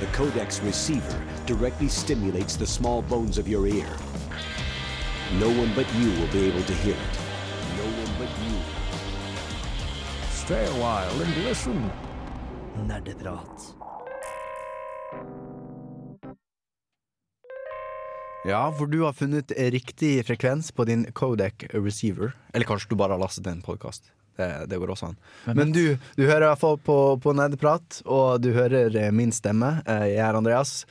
The codex receiver directly stimulates the small bones of your ear. No one but you will be able to hear it. No one but you. Stay a while and listen. Nerdeprat. Ja, for du har funnet riktig frekvens på din Codec receiver. Eller kanskje du bare har lastet en podkast. Det, det går også an. Men du, du hører i hvert fall på, på Nerdeprat, og du hører eh, min stemme. Eh, Jeg er Andreas,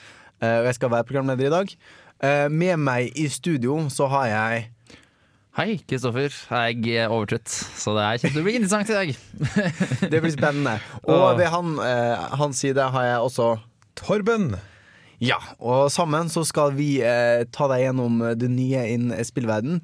eh, og jeg skal være programleder i dag. Eh, Med meg i studio så har jeg Hei, Kristoffer. Jeg er overtrøtt, så det er å bli interessant i dag. Det blir spennende. Og ved han, eh, hans side har jeg også Torben! Ja, og sammen så skal vi eh, ta deg gjennom det nye innen spillverden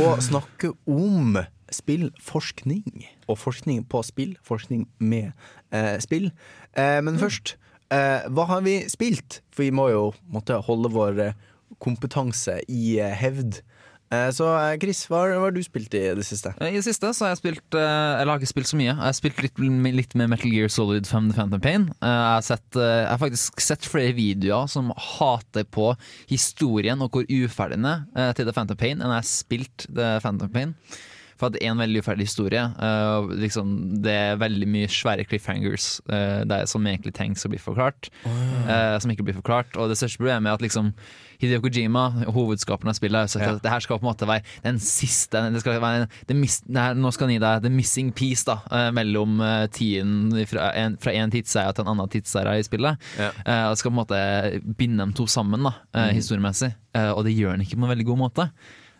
og snakke om spillforskning. Og forskning på spill. Forskning med eh, spill. Eh, men først, eh, hva har vi spilt? For vi må jo måtte holde vår eh, kompetanse i eh, hevd. Eh, så Chris, hva har, du spilt i det siste? I det siste så har jeg spilt Eller har ikke spilt så mye. Jeg har spilt litt, litt med Metal Gear Solid 5 The Phantom Pain. Jeg har, sett, jeg har faktisk sett flere videoer som hater på historien og hvor uferdig den er til The Phantom Pain, enn jeg har spilt The Phantom Pain. For at en veldig uferdig historie. uh, liksom, det er veldig mye svære cliffhangers eh, der, som egentlig trengs å bli forklart. eh, som ikke blir forklart. Og det største problemet er at liksom Hideo Kojima, hovedskaperen av spillet, har sagt Ja. at det her skal på en måte være den siste det skal være det mis, det her, Nå skal han gi deg the missing piece da eh, mellom tiden fra en, fra en tidsserie til en annen tidsserie i spillet. Ja. Uh, skal på en måte binde dem to sammen da, eh, historiemessig, uh, og det gjør han ikke på en veldig god måte.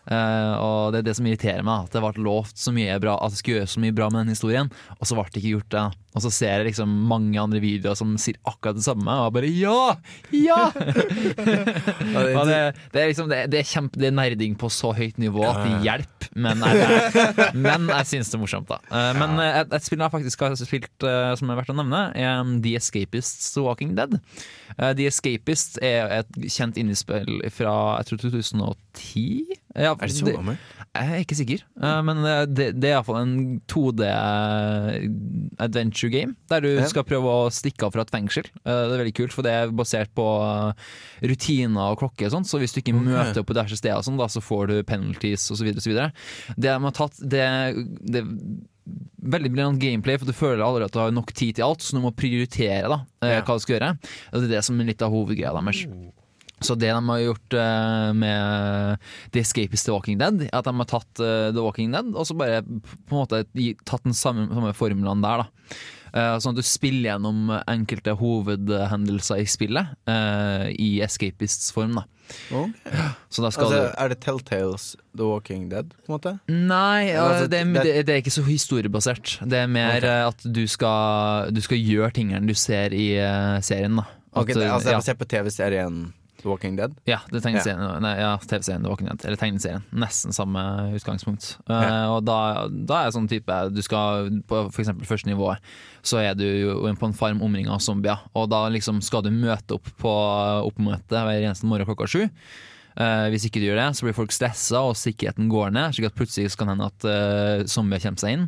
Eh, og det er det som irriterer meg, at det ble lovt så mye bra At det skulle gjøres så mye bra med den historien, og så ble det ikke gjort det. Og så ser jeg liksom mange andre videoer som sier akkurat det samme, og jeg bare ja! Ja! og det, det er liksom det, det er kjempe, det er nerding på så høyt nivå at det hjelper, men jeg, men jeg syns det er morsomt, da. Uh, men eh, et, et spill jeg faktisk har spilt som er verdt å nevne, er um, The Escapists The Walking Dead. The Escapist er et kjent indiespill fra jeg tror 2010. Ja, Er det så gammel? Jeg er ikke sikker, eh, men eh, det, det er iallfall en 2D adventure game, der du skal prøve å stikke av fra et fengsel. Eh, Det er veldig kult, for det er basert på eh, rutiner og klokke og sånt, så hvis du ikke møter opp på diverse steder, sånn, da, så får du penalties osv. Det de har tatt det, det Veldig briljant gameplay, for du føler allerede at du har nok tid til alt, så du må prioritere da, eh, hva du skal gjøre. Det er det som er litt av hovedgreia deres. Så det de har gjort eh, med The Escapist The Walking Dead, er at de har tatt eh, The Walking Dead og så bare på en måte tatt den samme, samme formelen der. da Eh, Sånn at du spiller gjennom enkelte hovedhendelser i spillet eh, i Escapists form. da Okay. Altså, du er det Telltales The Walking Dead, på en måte? Nei, altså, eh, det, er- det- det, det er ikke så historiebasert. Det er mer Ok. eh, at du skal, du skal gjøre tingene du ser i eh, serien. da At, Ok, det, eh, altså, ja. jeg ser på TV-serien The Walking Dead. Ja, det er tegneserien, nei, ja, TV-serien The Walking Dead, eller tegneserien. Nesten samme utgangspunkt. Eh, Uh, og da, da er det sånn type Du skal på eksempel første nivået, så er du på en farm omringa av zombier. Og da liksom skal du møte opp på oppmøte hver eneste morgen klokka sju. Uh, hvis ikke du gjør det, så blir folk stressa, og sikkerheten går ned. Slik at plutselig kan kan hende at uh, zombier kommer seg inn.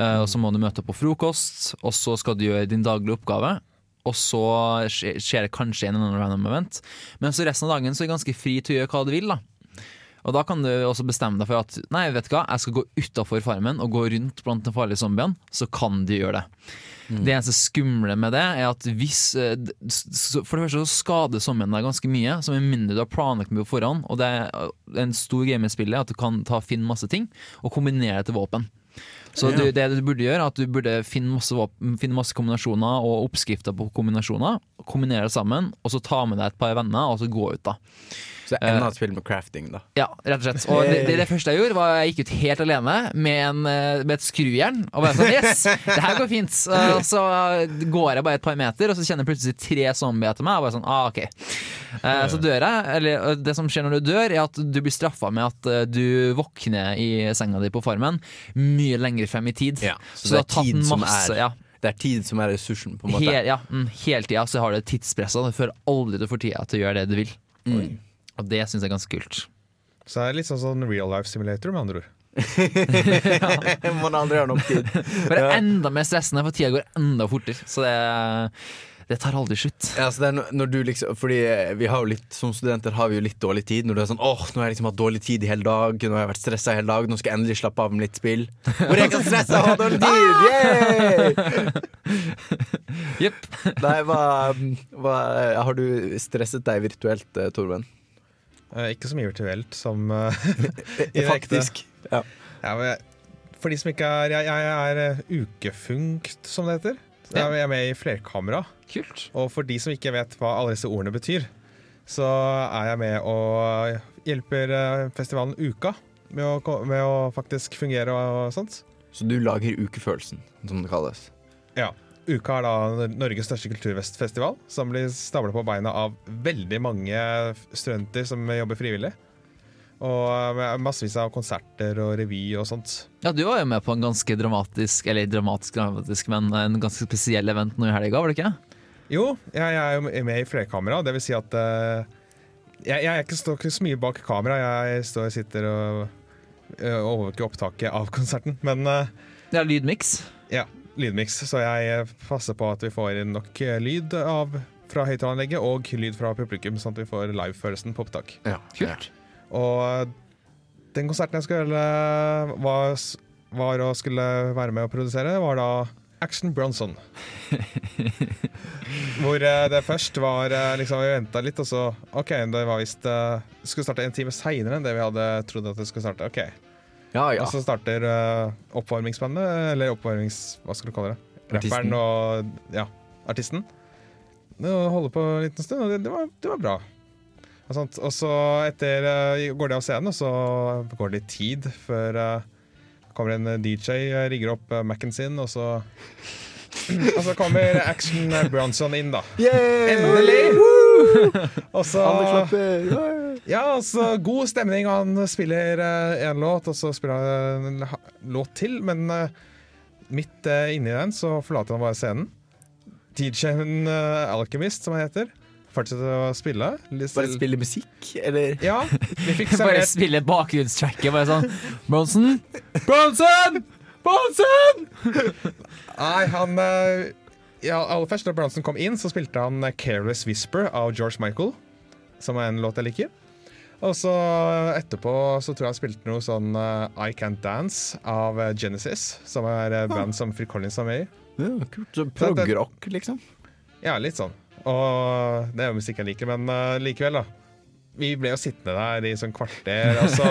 Eh, og så må du møte opp på frokost, og så skal du gjøre din daglige oppgave. Og så skjer det kanskje en eller annen random event. Men så resten av dagen så er du ganske fri til å gjøre hva du vil. da Og da kan du også bestemme deg for at Nei, vet du hva, jeg skal gå utafor farmen og gå rundt blant de farlige zombiene. Så kan du gjøre det. Det eneste skumle med det er at hvis eh, For det første så skader zombiene deg ganske mye, som er mindre du har planlagt med på forhånd. Og det er eh, en stor greie med spillet at du kan ta finne masse ting og kombinere det til våpen. Så du, det du burde gjøre, er at du burde finne masse, våpen, finne masse kombinasjoner og oppskrifter på kombinasjoner. Kombinere det sammen, og så ta med deg et par venner og så gå ut. da Så enda et spill med crafting, da. Ja, rett og slett. Og det, det, det første jeg gjorde, var jeg gikk ut helt alene med, en, eh, med et skrujern. Og bare sånn Yes, det her går fint. Eh, Og så går jeg bare et par meter, og så kjenner jeg plutselig tre zombier etter meg. Og bare sånn, ah, ok Eh, Så dør jeg. Eller eh, det som skjer når du dør, er at du blir straffa med at eh, du våkner i senga di på farmen mye lenger frem i tid. Ja, så, så det er tid som er- ja, Det er tid som er ressursen, på en måte. Hel, ja, mm, hele tida så har du tidspressa. du føler aldri du får tida til å gjøre det du vil. Mm. Og det syns jeg er ganske kult. Så det er litt sånn, sånn real life simulator, med andre ord. Man aldri har nok tid. Bare enda mer stressende, for tida går enda fortere. Så det, Det tar aldri slutt. Ja, det når- når du liksom Fordi vi har jo litt Som studenter har vi jo litt dårlig tid. Når du er sånn åh, nå har jeg liksom hatt dårlig tid i hele dag, nå har jeg vært stressa hele dag, nå skal jeg endelig slappe av med litt spill. Hvor jeg kan stresse og ha dårlig tid! Jepp. Nei, hva, hva Har du stresset deg virtuelt, eh, Torben? Eh, ikke så mye virtuelt som uh. Faktisk. Ja. Ja, men jeg, for de som ikke er Jeg, jeg er eh, ukefunkt, som det heter. Ja. Jeg er med i flerkamera. Kult. Og for de som ikke vet hva alle disse ordene betyr, så er jeg med og hjelper eh, festivalen Uka med å, med å faktisk fungere og sånt. Så du lager ukefølelsen, som det kalles. Ja. Uka er da Norges største kulturfestival, som blir stabla på beina av veldig mange studenter som jobber frivillig. Og massevis av konserter og revy og sånt. Ja, du var jo med på en ganske dramatisk, eller dramatisk, dramatisk, men en ganske spesiell event nå i helga, var det ikke? Jo, jeg, er jo med i flerkamera. Det vil si at uh, jeg, jeg ikke, står ikke så mye bak kamera. Jeg står, sitter og uh, overvåker opptaket av konserten. Men uh, Det er lydmiks. ja, lydmiks. Så jeg eh, passer på at vi får inn nok eh, lyd av, fra høyttaleranlegget og lyd fra publikum, sånn at vi får live-følelsen på opptak. Ja. Kult. Og eh, den konserten jeg skulle var, var og skulle være med å produsere, var da Action Bronson. Hvor eh, det først var eh, liksom, Vi venta litt, og så OK, det var visst eh, skulle starte en time seinere enn det vi hadde trodd at det skulle starte. Ok, Ja, ja. Og så starter uh, oppvarmingsbandet, eller oppvarmings... Hva skal du kalle det? Rapperen og ja, artisten. Det holder på en liten stund, og det, det, var, det var bra. Og, og så etter uh, går de av scenen, og så går det litt tid før uh, kommer en DJ, rigger opp Mac-en sin, og så Og så kommer Action Bronson inn, da. Endelig! Og så ja, altså, god stemning. Han spiller én låt, og så spiller han en låt til. Men eh, midt uh, inni den så forlater han bare scenen. DJ-en eh, Alchemist, som han heter, fortsette å spille. Litt Bare spille musikk, eller? Ja, vi fikk Bare spille bakgrunnstracket. Bare sånn Bronson! Bronson! Bronson! Nei, han eh, ja, Aller først da Bronson kom inn, så spilte han 'Careless Whisper' av George Michael. Som er en låt jeg liker. Og så eh, etterpå så tror jeg han spilte noe sånn uh, 'I Can't Dance' av Genesis. Som er et band som Phil Collins er med i. Ja, kult. Prog-rock, liksom. Ja, litt sånn. Og det er jo musikk jeg liker, men uh, likevel, da. Vi ble jo sittende der i sånn kvarter, og så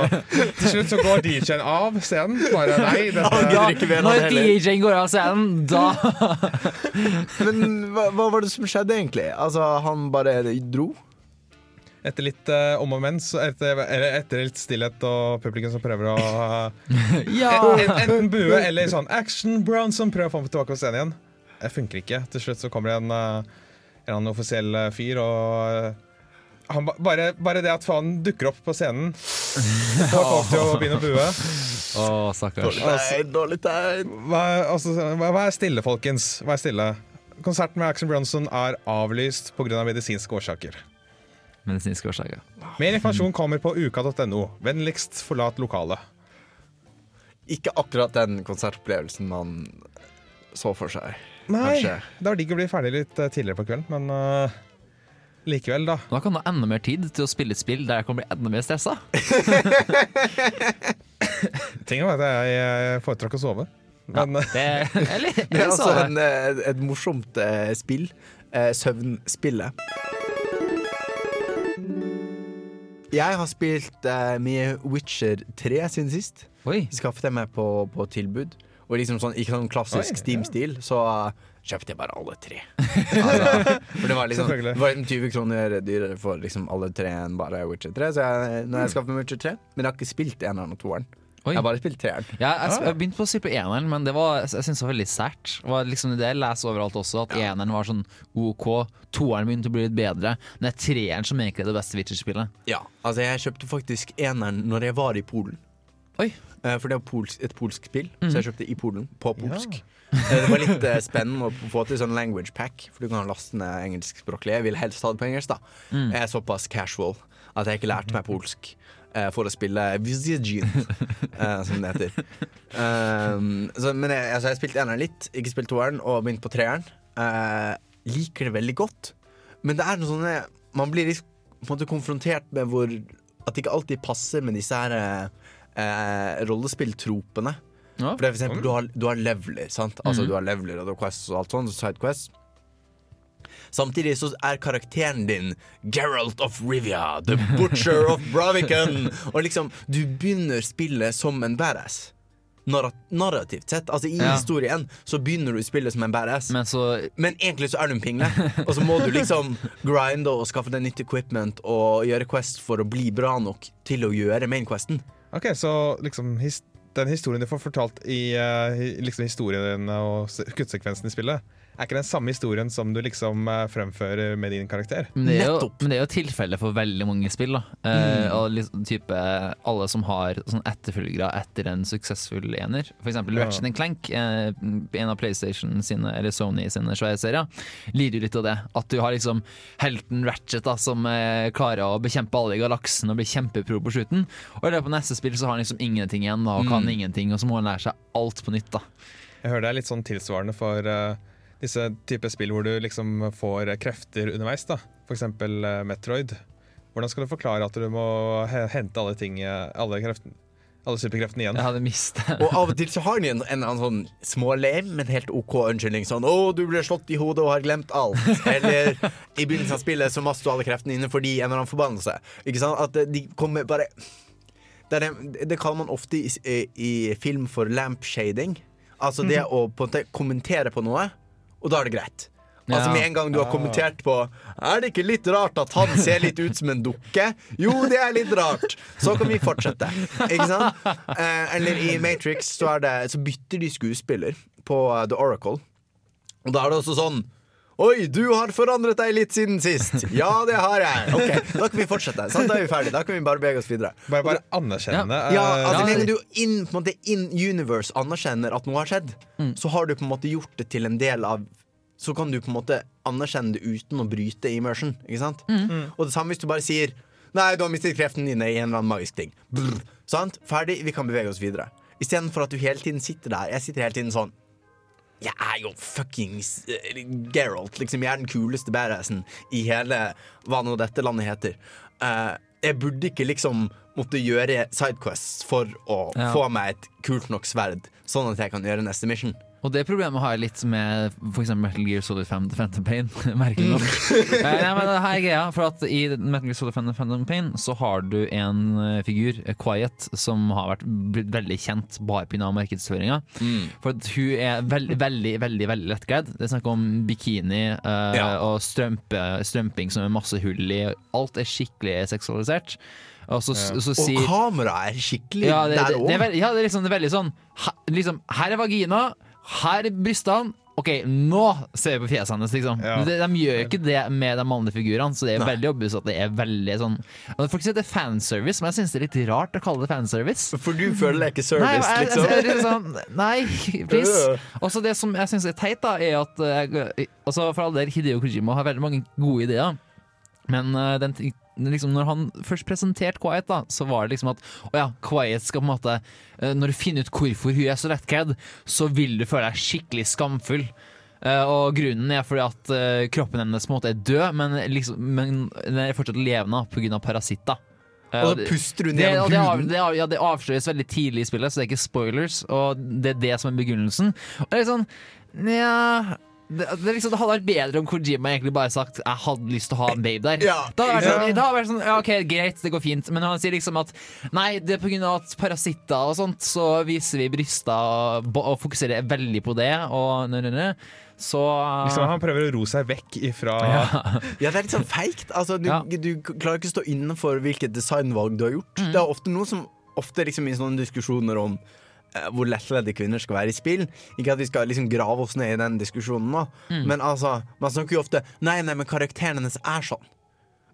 til slutt så går DJ-en av scenen. Bare nei, dette Ja, når. DJ-en går av scenen, da Men hva, hva var det som skjedde, egentlig? Altså, han bare dro? Etter litt uh, om og men, etter, eller etter litt stillhet og publikum som prøver å uh, Ja! en, en, Enten bue eller sånn Action brown som prøver å få ham tilbake på scenen igjen. Det funker ikke. Til slutt så kommer det en, uh, en eller annen offisiell eh, fyr, og han, ba- bare, bare det at faen dukker opp på scenen, får folk til å begynne å bue. Å, stakkars. Dårlig tegn. Vær, altså, vær vær stille, folkens. Vær stille. Konserten med Action Bronson er avlyst pga. Av medisinske årsaker. Medisinske årsaker. Mer informasjon kommer på uka.no. Vennligst forlat lokalet. Ikke akkurat den konsertopplevelsen man så for seg. Nei, Kanskje. det var digg å bli ferdig litt eh, tidligere på kvelden, men eh, likevel, da. Da kan du ha enda mer tid til å spille et spill der jeg kan bli enda mer stressa. Tingen var at jeg eh, foretrakk å sove. Men ja, Det, eller, Det er altså en, eh, et morsomt eh, spill. Søvnspillet. Jeg har spilt mye Witcher 3 siden sist. Oi. Skaffet jeg meg på, på tilbud. Og liksom sånn, ikke sånn klassisk Steam-stil, så uh, kjøpte jeg bare alle tre. Altså, for det var liksom det var 20 kroner dyrere for liksom alle tre enn bare Witcher 3. Så jeg, når jeg skaffet meg Witcher 3 Men jeg har ikke spilt eneren og toeren. Oi. Jeg har bare spilt treeren. Ja, jeg, Ah. jeg begynte på å spille på eneren, men det var, jeg synes det var veldig sært. Liksom det jeg leser overalt også, at eneren var sånn OK, toeren begynte å bli litt bedre. Men det er treeren som egentlig er det beste Witcher-spillet. Ja, altså Jeg kjøpte faktisk eneren når jeg var i Polen. Oi. Eh, For det var et polsk spill, så jeg kjøpte i Polen, på polsk. Eh, Det var litt eh, spennende å få til sånn language pack, for du kan laste ned engelskspråklig. Jeg vil helst ha det på engelsk, da. Jeg er såpass casual at jeg ikke lærte meg polsk eh, for å spille Vizjin, eh, som det heter. Um, så, men jeg, altså, jeg spilte eneren litt, ikke spilt toeren, og begynt på treeren. Uh, liker det veldig godt. Men det er noe sånne Man blir liksom på en måte konfrontert med hvor At det ikke alltid passer med disse her eh, eh, rollespilltropene. Ja. For det er for eksempel, du har, du har leveler, sant? Altså Mhm. du har leveler og du har quests og alt sånt, sidequests. Samtidig så er karakteren din Geralt of Rivia, the butcher of Bravican. Og liksom, du begynner spillet som en badass. Narrat narrativt sett. Altså I Ja. historien så begynner du spillet som en badass. Men så Men egentlig så er du en pingle, og så må du liksom grinde og skaffe deg nytt equipment og gjøre quest for å bli bra nok til å gjøre mainquesten. Ok, Så liksom his den historien du får fortalt i eh, liksom historien og kuttsekvensen i spillet, er ikke den samme historien som du liksom eh, fremfører med din karakter? Men det, er jo, men det er jo tilfellet for veldig mange spill. Da. Eh, og liksom, type Alle som har sånn etterfølgere etter en suksessfull ener. For eksempel Ja. Ratchet Clank, uh, en av PlayStation sine, eller Sony sine svære serier, lider jo litt av det. At du har liksom helten Ratchet da, som uh, klarer å bekjempe alle i galaksen og blir kjempepro på slutten. Og i løpet av neste spill så har han liksom ingenting igjen da, og kan ingenting, og så må han lære seg alt på nytt. da Jeg hører det er litt sånn tilsvarende for eh, disse typer spill hvor du liksom får krefter underveis. da eksempel eh, Metroid. Hvordan skal du forklare at du må hente alle ting, eh, alle, kreften, alle superkreftene igjen? Jeg hadde mistet Og av og til så har han en, en en sånn smålame, men helt OK unnskyldning. Sånn 'Å, du ble slått i hodet og har glemt alt'. Eller i begynnelsen av spillet så mastet du alle kreftene inne fordi en eller annen forbannelse. Ikke sant? At eh, de kommer bare Det, er det, det kaller man ofte i, i, i film for lampshading. Altså det å på en måte kommentere på noe, og da er det greit. Altså Med en gang du har kommentert på Er det ikke litt rart at han ser litt ut som en dukke? Jo, det er litt rart. Så kan vi fortsette. Ikke sant? Eh, eller i Matrix så, er det, så bytter de skuespiller på eh, The Oracle. Og da er det også sånn Oi, du har forandret deg litt siden sist. Ja, det har jeg. Ok, Da kan vi fortsette. Sånn, Da er vi ferdige. Da kan vi bare bevege oss videre. Bare, bare anerkjenne. Ja, ja altså Ja, Med en gang du in, på en måte in universe anerkjenner at noe har skjedd, så har du på en måte gjort det til en del av Så kan du på en måte anerkjenne det uten å bryte immersion. Ikke sant? Og det samme hvis du bare sier Nei, du har mistet kreftene dine i en eller annen magisk ting. Brr, sant? Ferdig, vi kan bevege oss videre. Istedenfor at du hele tiden sitter der. Jeg sitter hele tiden sånn jeg er jo fuckings uh, Geralt. Liksom, jeg er den kuleste badassen i hele hva nå dette landet heter. Uh, jeg burde ikke liksom måtte gjøre sidequests for å Ja. få meg et kult nok sverd, sånn at jeg kan gjøre neste mission. Og det problemet har jeg litt med eksempel Metal Gear Solid 5 The Phantom Pain. Merkelig nok. Eh, Nei, men her er greia, for at I Metal Gear Solid 5 The Phantom Pain så har du en eh, figur, eh, Quiet, som har vært blitt veldig kjent bare pga. markedsføringa. For at hun er veld, veldig veldig, veldig lettkledd. Det er snakk om bikini uh, Ja. og strømpe, strømping som er masse hull i. Alt er skikkelig seksualisert. Og så, så Og sier kameraet er skikkelig ja, det, der er òg. ja, det er liksom, det er veldig sånn ha, liksom, Her er vagina, her er brystene. OK, nå ser vi på fjeset hennes, liksom. Ja. De, de gjør jo ikke det med de mannlige figurene, så det er Nei. veldig obvious at det er veldig sånn Folk sier det er fanservice, men jeg syns det er litt rart å kalle det fanservice. For du føler deg ikke Nei, service, jeg, jeg, liksom. jeg, jeg, sånn, nei, please. Også det som jeg syns er teit, da, er at eh, altså For all del, Hideo Kojima har veldig mange gode ideer. Men uh, den, liksom, når han først presenterte Quiet, da så var det liksom at å ja, Quiet skal på en måte eh, Når du finner ut hvorfor hun er så lettkledd, så vil du føle deg skikkelig skamfull. Eh, og grunnen er fordi at eh, kroppen hennes på en måte er død, men, liksom, men den er fortsatt levende pga. parasitter. Og da puster hun gjennom det, av, det, av, ja, det avsløres veldig tidlig i spillet, så det er ikke spoilers. Og det er det som er begrunnelsen. Og det er sånn Nja det, det, liksom, det hadde vært bedre om Kojima egentlig bare sagt Jeg hadde lyst til å ha en babe der. Ja, Da hadde vært ja. sånn, det hadde vært sånn ja, OK, greit, det går fint. Men når han sier liksom at nei, det er pga. at parasitter og sånt, så viser vi bryster og, og fokuserer veldig på det, og nø, nø, nø, så Liksom, han prøver å ro seg vekk ifra ja. Ja, det er litt sånn feigt. Altså, du, Ja. du klarer ikke å stå innenfor hvilket designvalg du har gjort. Mm. Det er ofte noe som Ofte liksom i sånne diskusjoner om hvor lettledde kvinner skal være i spill. Ikke at vi skal liksom grave oss ned i den diskusjonen nå, Mm. men altså Man snakker jo ofte Nei, nei, men karakteren hennes er sånn.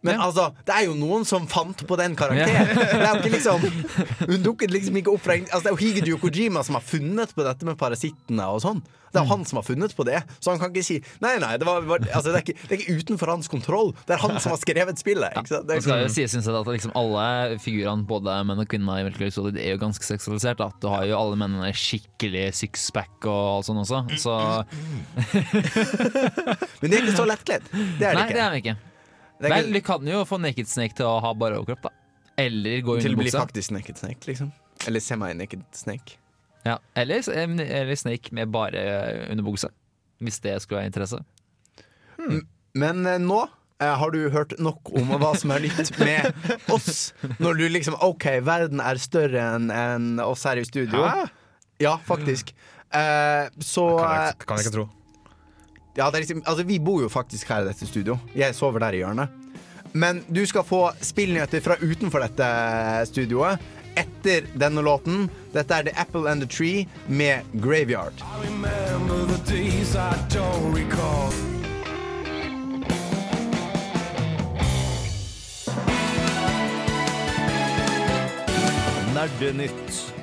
Men Ja. altså, det er jo noen som fant på den karakteren. Det er jo ikke liksom Hun dukket liksom ikke opp fra altså, Det er jo Higedyu Kojima som har funnet på dette med parasittene og sånn. Det er jo han som har funnet på det, så han kan ikke si Nei, nei, det, var, altså, det, er, ikke, det er ikke utenfor hans kontroll. Det er han som har skrevet spillet. Ikke sant? Det Det er skal jo ikke, sies synes jeg, at liksom alle figurene, både menn og kvinner, i Metal Solid er jo ganske seksualisert. Da. Du har jo alle mennene skikkelig sixpack og alt sånt også. Så men det er ikke så lettkledd. Det er det Nei, det er vi ikke. Det Vel, du kan jo få Naked Snake til å ha bare overkropp, da. Eller gå til å bli faktisk naked snake, liksom. Eller semi-naked snake. Ja. Eller, eller Snake med bare under buksa. Hvis det skulle være interesse. Men eh, nå eh, har du hørt nok om hva som er nytt med oss. Når du liksom OK, verden er større enn enn oss her i studio. Hæ? Ja, faktisk. Eh, så Kan eh, jeg, kan jeg ikke tro. Ja, det er liksom, altså, Vi bor jo faktisk her i dette studio. Jeg sover der i hjørnet. Men du skal få spillnyheter fra utenfor dette studioet etter denne låten. Dette er The Apple and the Tree med Graveyard. Nerdenytt.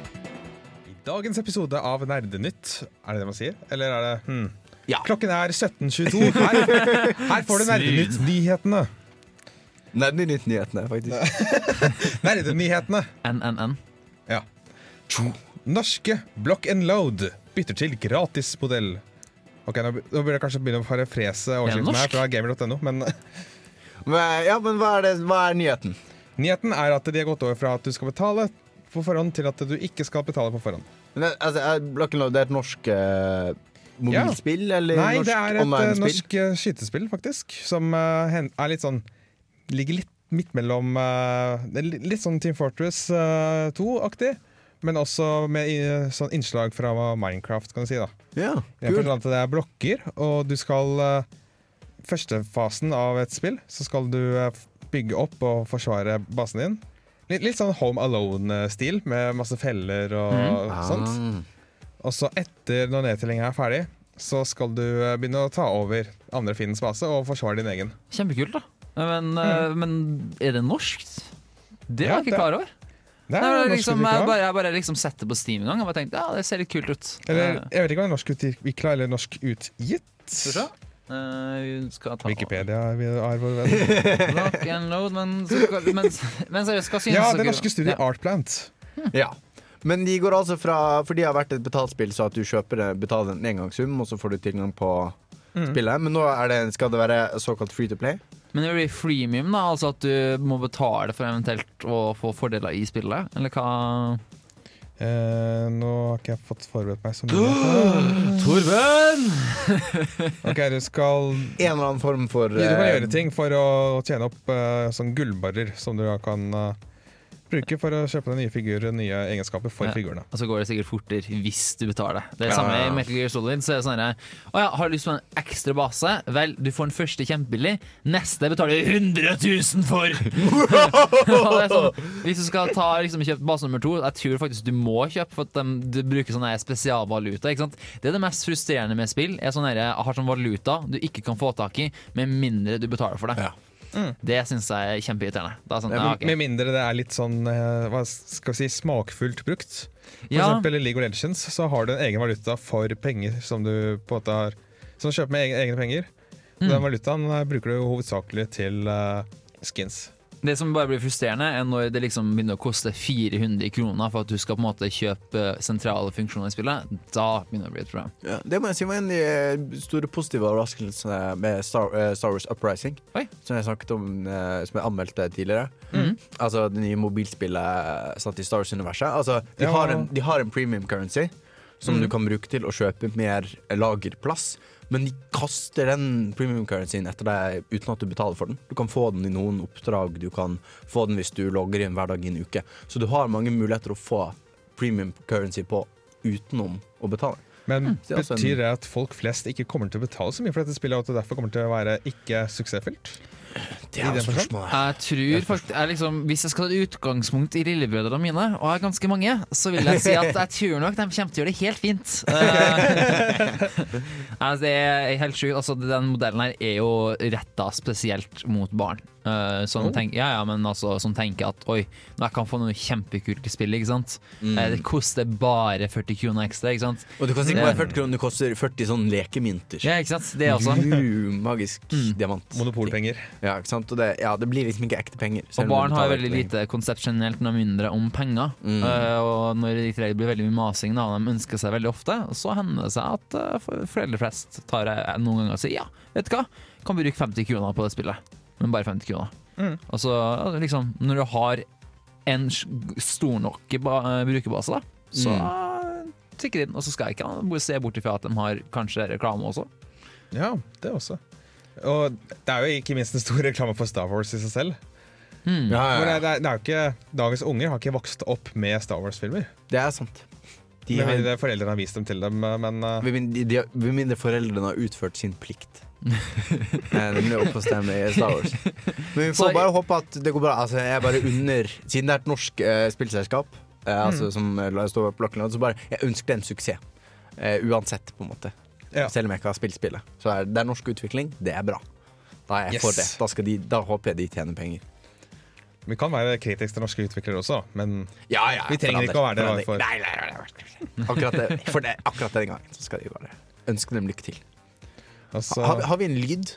I dagens episode av Nerdenytt, er det det man sier? Eller er det hmm. Ja. Klokken er 17.22. Her, her får du Nerdenytt-nyhetene. Nerdenytt-nyhetene, faktisk. Nerdenyhetene. NNN. Ja. Norske Block and Load bytter til gratismodell. Ok, Nå burde jeg kanskje begynne å parafrese overskriften her fra gamer.no, men Men, ja, men hva er, det, hva er nyheten? nyheten er at de har gått over fra at du skal betale på forhånd, til at du ikke skal betale på forhånd. Men altså, Block and Load det er et norsk eh, mobilspill, eller Nei, norsk det er et eh, norsk eh, skytespill, faktisk, som eh, er litt sånn Ligger litt midt mellom Litt sånn Team Fortress eh, 2-aktig, men også med sånn innslag fra Minecraft, kan du si. da Ja, forstand at det er blokker, og du skal Førstefasen av et spill, så skal du bygge opp og forsvare basen din. Litt, litt sånn Home Alone-stil, med masse feller og mm. sånt. Og så etter når nedtellinga er ferdig, så skal du eh, begynne å ta over andre fiendens base og forsvare din egen. Kjempekult, da. Men, mm. men er det norskt? Det Ja, var jeg ikke klar over. Det er Nei, norsk liksom, jeg bare, jeg bare liksom sett det på Steam en gang og bare tenkte ja, det ser litt kult ut. Eller Eh, jeg vet ikke om det er norsk utvikla eller norsk utgitt. Eh, ta Wikipedia er vår venn. Load, men, men, men seriøst, hva synes Ja, dere? det norske studiet Ja. Artplant. Ja. Men de går altså fra For de har vært et betaltspill, så at du kjøper det, betaler en engangssum, og så får du tilgang på Mm. spillet. Men nå er det, skal det være såkalt free to play. Men det blir freemium, da? Altså at du må betale for eventuelt å få fordeler i spillet? Eller hva? Eh, nå har ikke jeg fått forberedt meg så mye. Torben! Ok, du skal En eller annen form for Du kan eh, gjøre ting for å tjene opp uh, sånn gullbarrer som du kan eh, bruke for å kjøpe den nye figurer nye egenskaper for Ja. figurene. Og så går det sikkert fortere hvis du betaler. Det er det Ja, samme i Metal Gear Solid. Så er det sånn her, Å ja, har du lyst på en ekstra base? Vel, du får den første kjempebillig. Neste betaler du 100 000 for! Sånn, hvis du skal ta liksom, kjøpe base nummer to, jeg tror faktisk du må kjøpe for at de, du bruker sånn spesialvaluta. Ikke sant? Det er det mest frustrerende med spill. Er sånn her, har sånn valuta du ikke kan få tak i med mindre du betaler for det. Ja. Det syns jeg er kjempeirriterende. Er sånn, ja, okay. med mindre det er litt sånn eh, hva skal vi si, smakfullt brukt. For Ja. eksempel i League of Legends så har du en egen valuta for penger som du på en måte har Som du kjøper med egne, egne penger. Mm. Den valutaen eh, bruker du hovedsakelig til uh, skins. Det som bare blir frustrerende, er når det liksom begynner å koste 400 kroner for at du skal på en måte kjøpe sentrale funksjoner i spillet. Da begynner det å bli et problem. Ja, det må jeg si var en av de eh, store positive overraskelsene med Star, eh, Star Wars Uprising. Oi. Som jeg snakket om, eh, som jeg anmeldte tidligere. Mm. Altså det nye mobilspillet eh, satt i Star Wars-universet. Altså, de, Ja. har en, de har en premium currency som mm. du kan bruke til å kjøpe mer lagerplass. Men de kaster den premium currencyen etter deg uten at du betaler for den. Du kan få den i noen oppdrag, du kan få den hvis du logger inn hver dag i en uke. Så du har mange muligheter å få premium currency på utenom å betale. Men det en- betyr det at folk flest ikke kommer til å betale så mye for dette spillet, og at det derfor kommer til å være ikke suksessfullt? Det er jo spørsmålet. Jeg tror faktisk jeg liksom, Hvis jeg skal ta utgangspunkt i lillebrødrene mine, og jeg har ganske mange, så vil jeg si at jeg tror nok de kommer til å gjøre det helt fint. Uh, altså, det er helt sjukt. Altså, den modellen her er jo retta spesielt mot barn. Eh, som, Oh. tenker, ja, ja, men altså, som tenker at oi, nå jeg kan få noe kjempekult i spillet. Ikke sant? Eh, det koster bare 40 kroner ekstra. Ikke sant? Og du kan sikkert bare 40 kroner, det koster 40 sånn lekemynter. Ja, ikke sant? Det også. Uh, magisk Mm. diamant. Monopolpenger. Ja, ikke sant? Og det, ja, det blir liksom ikke ekte penger. Og barn har veldig lite konsept generelt, noe mindre om penger. Mm. Uh, og når det blir veldig mye masing, da, og de ønsker seg veldig ofte, så hender det seg at uh, foreldre flest tar eh, noen ganger og sier ja, vet du hva, kan bruke 50 kroner på det spillet. Men bare 50 kroner. Mm. Altså, liksom, når du har en stor nok eh, brukerbase, da, så Mm. tikker det inn. Og så skal jeg ikke se bort ifra at de har kanskje reklame også. Ja, det også. Og det er jo ikke minst en stor reklame for Star Wars i seg selv. Mm. Ja, ja, ja, det, er- det er jo ikke, dagens unger har ikke vokst opp med Star Wars-filmer. Det er sant. De Med har, mindre foreldrene har vist dem til dem, men uh, med mindre foreldrene har utført sin plikt. Eh, Nemlig å oppfostre i Star Wars. Men vi får Så- bare håpe at det går bra. Altså, jeg bare under Siden det er et norsk eh, spillselskap, eh, altså, som eh, la stå på lakken, så bare Jeg ønsker det en suksess. Eh, uansett, på en måte. Ja. Selv om jeg ikke har spilt spillet. Så er det er norsk utvikling. Det er bra. Da er jeg Yes. for det. Da, skal de, da håper jeg de tjener penger. vi kan være kritiske til norske utviklere også. Men Ja, ja, Vi trenger ikke å være det, forandre. for- Nei, nei, nei, nei. Akkurat, det, for det, akkurat den gangen så skal de bare ønske dem lykke til. Altså, Har, vi- har vi en lyd?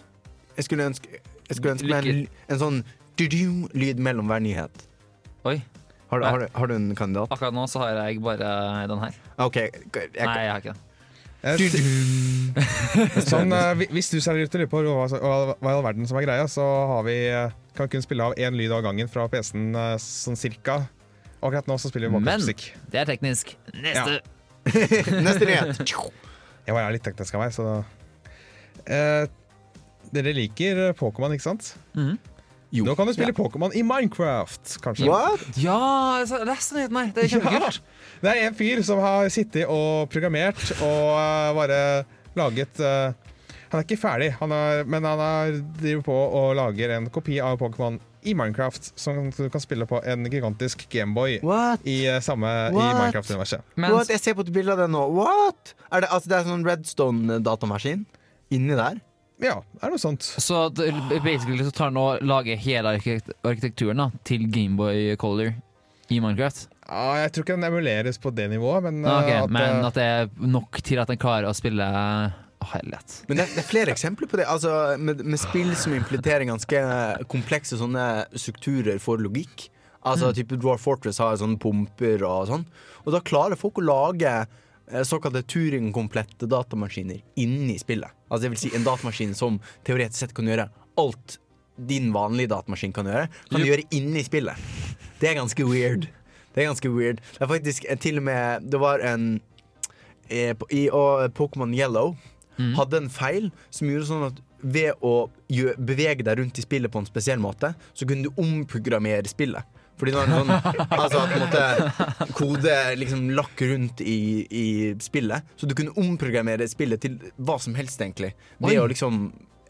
Jeg skulle ønske, jeg skulle ønske meg en, en sånn du-du-lyd mellom hver nyhet. Oi. Har, du- har, har du en kandidat? Akkurat nå så har jeg bare den her. OK. Jeg, Nei, jeg har ikke den. sånn, eh, hvi- hvis du seriøst lurer på hva, hva, i all verden som er greia, så har vi, eh, kan vi kun spille av én lyd av gangen fra PC-en eh, sånn cirka. Akkurat nå så spiller vi Men det er teknisk. Neste. Neste nyhet. Jeg var litt teknisk av meg, så eh, Dere liker Pokémon, ikke sant? Mm. Jo. Nå kan du spille Pokémon i Minecraft, kanskje. What? Ja, Det er nyheten her! Det er kjempekult. Det er en fyr som har sittet og programmert og uh, bare laget uh, Han er ikke ferdig, han er, men han er, driver på og lager en kopi av Pokémon i Minecraft som du kan spille på en gigantisk Gameboy What? i uh, samme? Minecraft-universet. Jeg ser på et bilde av det nå. What? Er det, altså, det er sånn Redstone-datamaskin inni der? Ja, det er noe sånt. så det- basically så tar han og lager hele arkitekturen da, til Gameboy Color i Minecraft. Ja, jeg tror ikke den emuleres på det nivået, men, okay, at, men eh, at det er nok til at den klarer å spille Oh. Men det, det er flere eksempler på det. Altså, med, med spill som implementerer ganske komplekse sånne strukturer for logikk. Altså type Dwarf Fortress har sånne pumper og sånn. Og da klarer folk å lage eh, såkalte Turing-komplette datamaskiner inni spillet. Altså det vil si en datamaskin som teoretisk sett kan gjøre alt din vanlige datamaskin kan gjøre, kan du gjøre inni spillet. Det er ganske weird. Det er ganske weird. Det er faktisk eh, til og med Det var en eh, i Pokémon Yellow hadde en feil som gjorde sånn at ved å bevege deg rundt i spillet på en spesiell måte, så kunne du omprogrammere spillet. Fordi det var en sånn Altså at på en måte kode liksom lakk rundt i, i spillet. Så du kunne omprogrammere spillet til hva som helst, egentlig. Det Oi. å liksom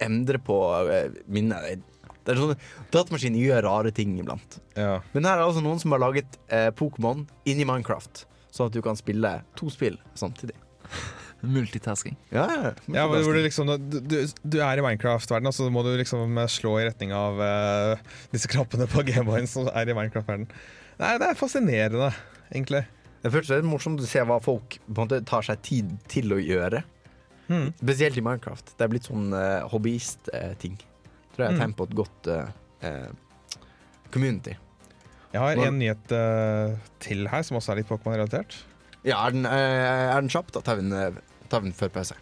endre på eh, minnet. Det er sånn, Datamaskiner gjør rare ting iblant. ja. Men her er det altså noen som har laget eh, Pokémon inni Minecraft. Sånn at du kan spille to spill samtidig. Multitasking. Ja, ja, Ja, hvor hvor du, liksom, du, du, du er i Minecraft-verdenen, og så må du liksom eh, slå i retning av uh, disse knappene på Gameboyen som er i Minecraft-verdenen. Nei, Det er fascinerende, egentlig. Det føles litt morsomt å se hva folk på en måte tar seg tid til å gjøre. Mm. Spesielt i Minecraft. Det er blitt sånn uh, hobbyist-ting. Tror jeg er Mm. tegn på et godt uh, eh, community. Jeg har en nyhet til her, som også er litt Pokémon-relatert. Ja, er den, eh, er den kjapp? Da tar vi den, eh, tar vi den før pause.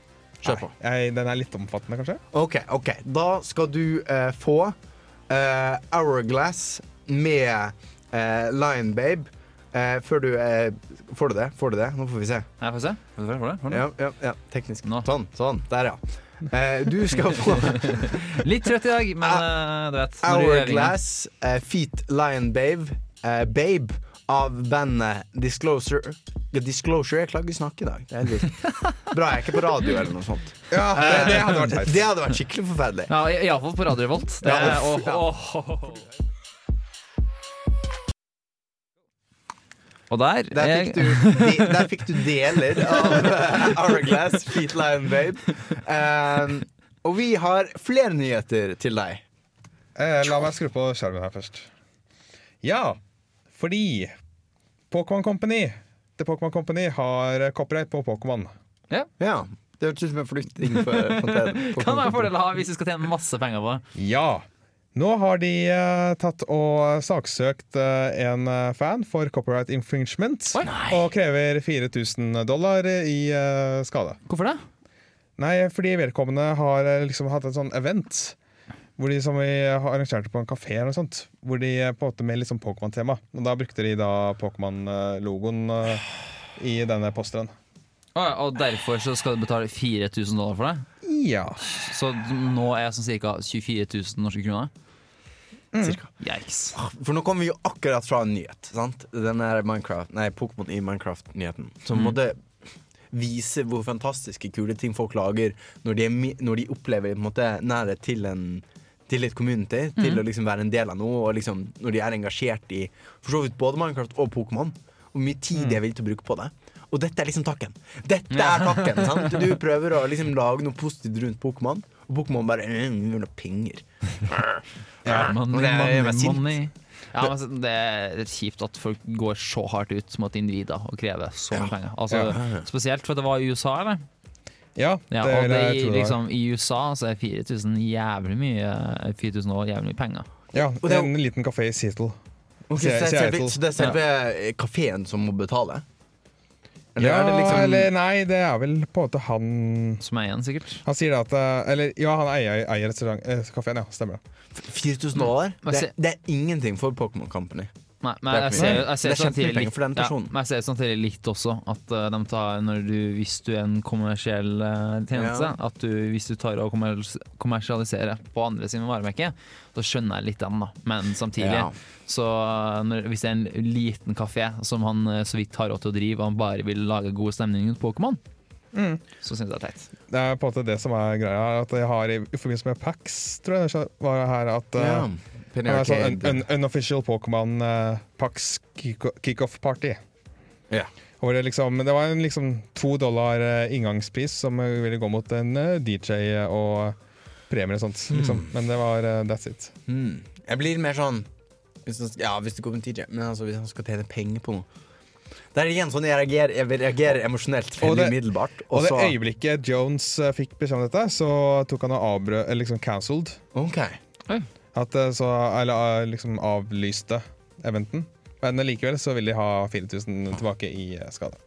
Kjør på. Nei, den er litt omfattende, kanskje. OK, ok da skal du eh, få eh, Hourglass med eh, Lion Babe. Eh, før du eh, Får du det? Får du det? Nå får vi se. Ja, får se. Får du det? Får du det? Ja, ja, ja teknisk. Nå. Sånn, sånn. Der, ja. Eh, du skal få Litt trøtt i dag, men uh, du vet. du. Hourglass, uh, Feet Lion Babe, Uh, Babe av bandet Disclosure. Disclosure, Jeg klarer ikke å snakke i dag. Det er helt vilt. Bra jeg er ikke på radio eller noe sånt. Ja, det, det hadde vært Eh, teit. det hadde vært skikkelig forferdelig. Ja, i- Iallfall på Radio Revolt. Det, Ja, uff, ja. oh, oh. åh. Og der, Der fikk, du, de, der fikk du deler av eh, Hourglass, Feet Lion Babe. Um, og vi har flere nyheter til deg. Eh, la meg skru på skjermen her først. Ja, fordi Pokémon Company The Pokémon Company har copyright på Pokémon. Ja, det hørtes ut som en flytting. ting. For, for Kan være en fordel å ha hvis du skal tjene masse penger på det. Ja. Nå har de uh, tatt og saksøkt uh, en eh, fan for copyright infringement. Oi. Og krever 4000 dollar i uh, skade. Hvorfor det? Nei, fordi vedkommende har liksom hatt et sånn event hvor de som vi har arrangert på en kafé eller noe sånt. Hvor de eh, på en måte med litt sånn Pokémon-tema. Og da brukte de da Pokémon-logoen eh, i denne posteren. Å ja, og derfor så skal du betale 4000 dollar for det? Ja. Så nå er jeg sånn ca. 24 000 norske kroner? Cirka. Yikes. For nå kommer vi jo akkurat fra en nyhet. Sant? Den er Minecraft Nei, Pokémon i Minecraft-nyheten. Som måtte vise hvor fantastiske kule ting folk lager når de, er, når de opplever på en måte, nærhet til, en, til kommunen community. Til å liksom være en del av noe. Og liksom, når de er engasjert i for så vidt både Minecraft og Pokémon. Hvor mye tid de er villig til å bruke på det. Og dette er liksom takken. Dette er takken! sant? Du prøver å liksom lage noe positivt rundt Pokémon, og Pokémon bare mm, vil ha penger. money, det er- jeg money. Ja, men altså, det er kjipt at folk går så hardt ut som mot individer og krever så mye penger. Altså, Ja. Spesielt for det var i USA, eller? Ja, Ja, og det, det, jeg det liksom, I USA så er 4000 jævlig mye 4000 år jævlig mye penger. Ja, Og det er en liten kafé i Seattle. Okay, så, det selve, så det er selve kafeen som må betale? Eller Ja, liksom eller nei, det er vel på en måte han Som eier den, sikkert. Han sier det at eh, Eller ja, han eier, eier restaurant, eh, kafeen, ja. Stemmer det. 4000 dollar? Det, det er ingenting for Pokémon Company. Nei, men jeg ser, jeg ser Det er samtidig litt, for den ja, men jeg ser samtidig litt også at uh, de tar når du, hvis du er en kommersiell uh, tjeneste, Ja. at du, hvis du tar og kommersialiserer kommersialiserer på andre sine varemerker, da skjønner jeg litt dem, da. Men samtidig, Ja. så eh, når, hvis det er en liten kafé som han uh, så vidt har råd til å drive, og han bare vil lage god stemning rundt Pokémon, Mm. så syns jeg det er teit. Det er på en måte det som er greia. At jeg har i, i forbindelse med PAX, tror jeg det var her at Ja. Penny er sånn un, un, Unofficial Pokémon eh, PAX kick- kickoff party. Ja. Hvor det, liksom, det var en liksom to dollar eh, inngangspris som ville gå mot en eh, DJ og premier og sånt. Liksom. Men det var that's it. Mm. Jeg blir mer sånn hvis han, Ja, hvis det går med DJ, men altså, hvis han skal tjene penger på noe Det er igjen sånn jeg reagerer, jeg reagerer emosjonelt Og veldig det- umiddelbart. Og Og det så øyeblikket Jones fikk beskjed om dette, så tok han og avbrød Eller liksom cancelled. OK. At, eh, så, eller eh, liksom avlyste eventen. Men likevel så vil de ha 4000 tilbake i eh, skade.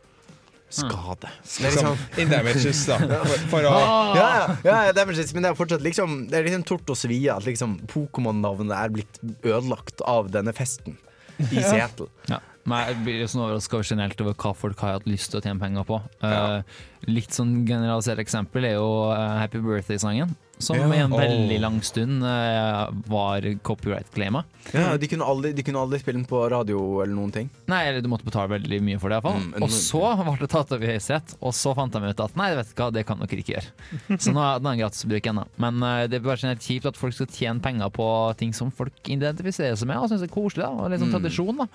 Skade. Det er Liksom, liksom in damages, da. For, for å ja, ja, ja, damages, det er, men det er fortsatt liksom Det er liksom tort og svie at liksom Pokémon-navnet er blitt ødelagt av denne festen i Seattle. Ja. Men jeg blir sånn overraska generelt over hva folk har hatt lyst til å tjene penger på. Uh, litt sånn generalisert eksempel er jo Happy Birthday-sangen, som Ja. i en veldig lang stund uh, var copyright-claima. Ja, de, kunne aldri, de kunne aldri spille den på radio eller noen ting. Nei, eller du måtte betale veldig mye for det, iallfall. Mm, og så ble det tatt opp i Høyesterett, og så fant de ut at nei, vet du hva, det kan dere ikke gjøre. Så nå er den gratis å bruke ennå. Men uh, det er bare sånn helt kjipt at folk skal tjene penger på ting som folk identifiserer seg med, og syns er koselig, da, og litt sånn Mm. tradisjon. da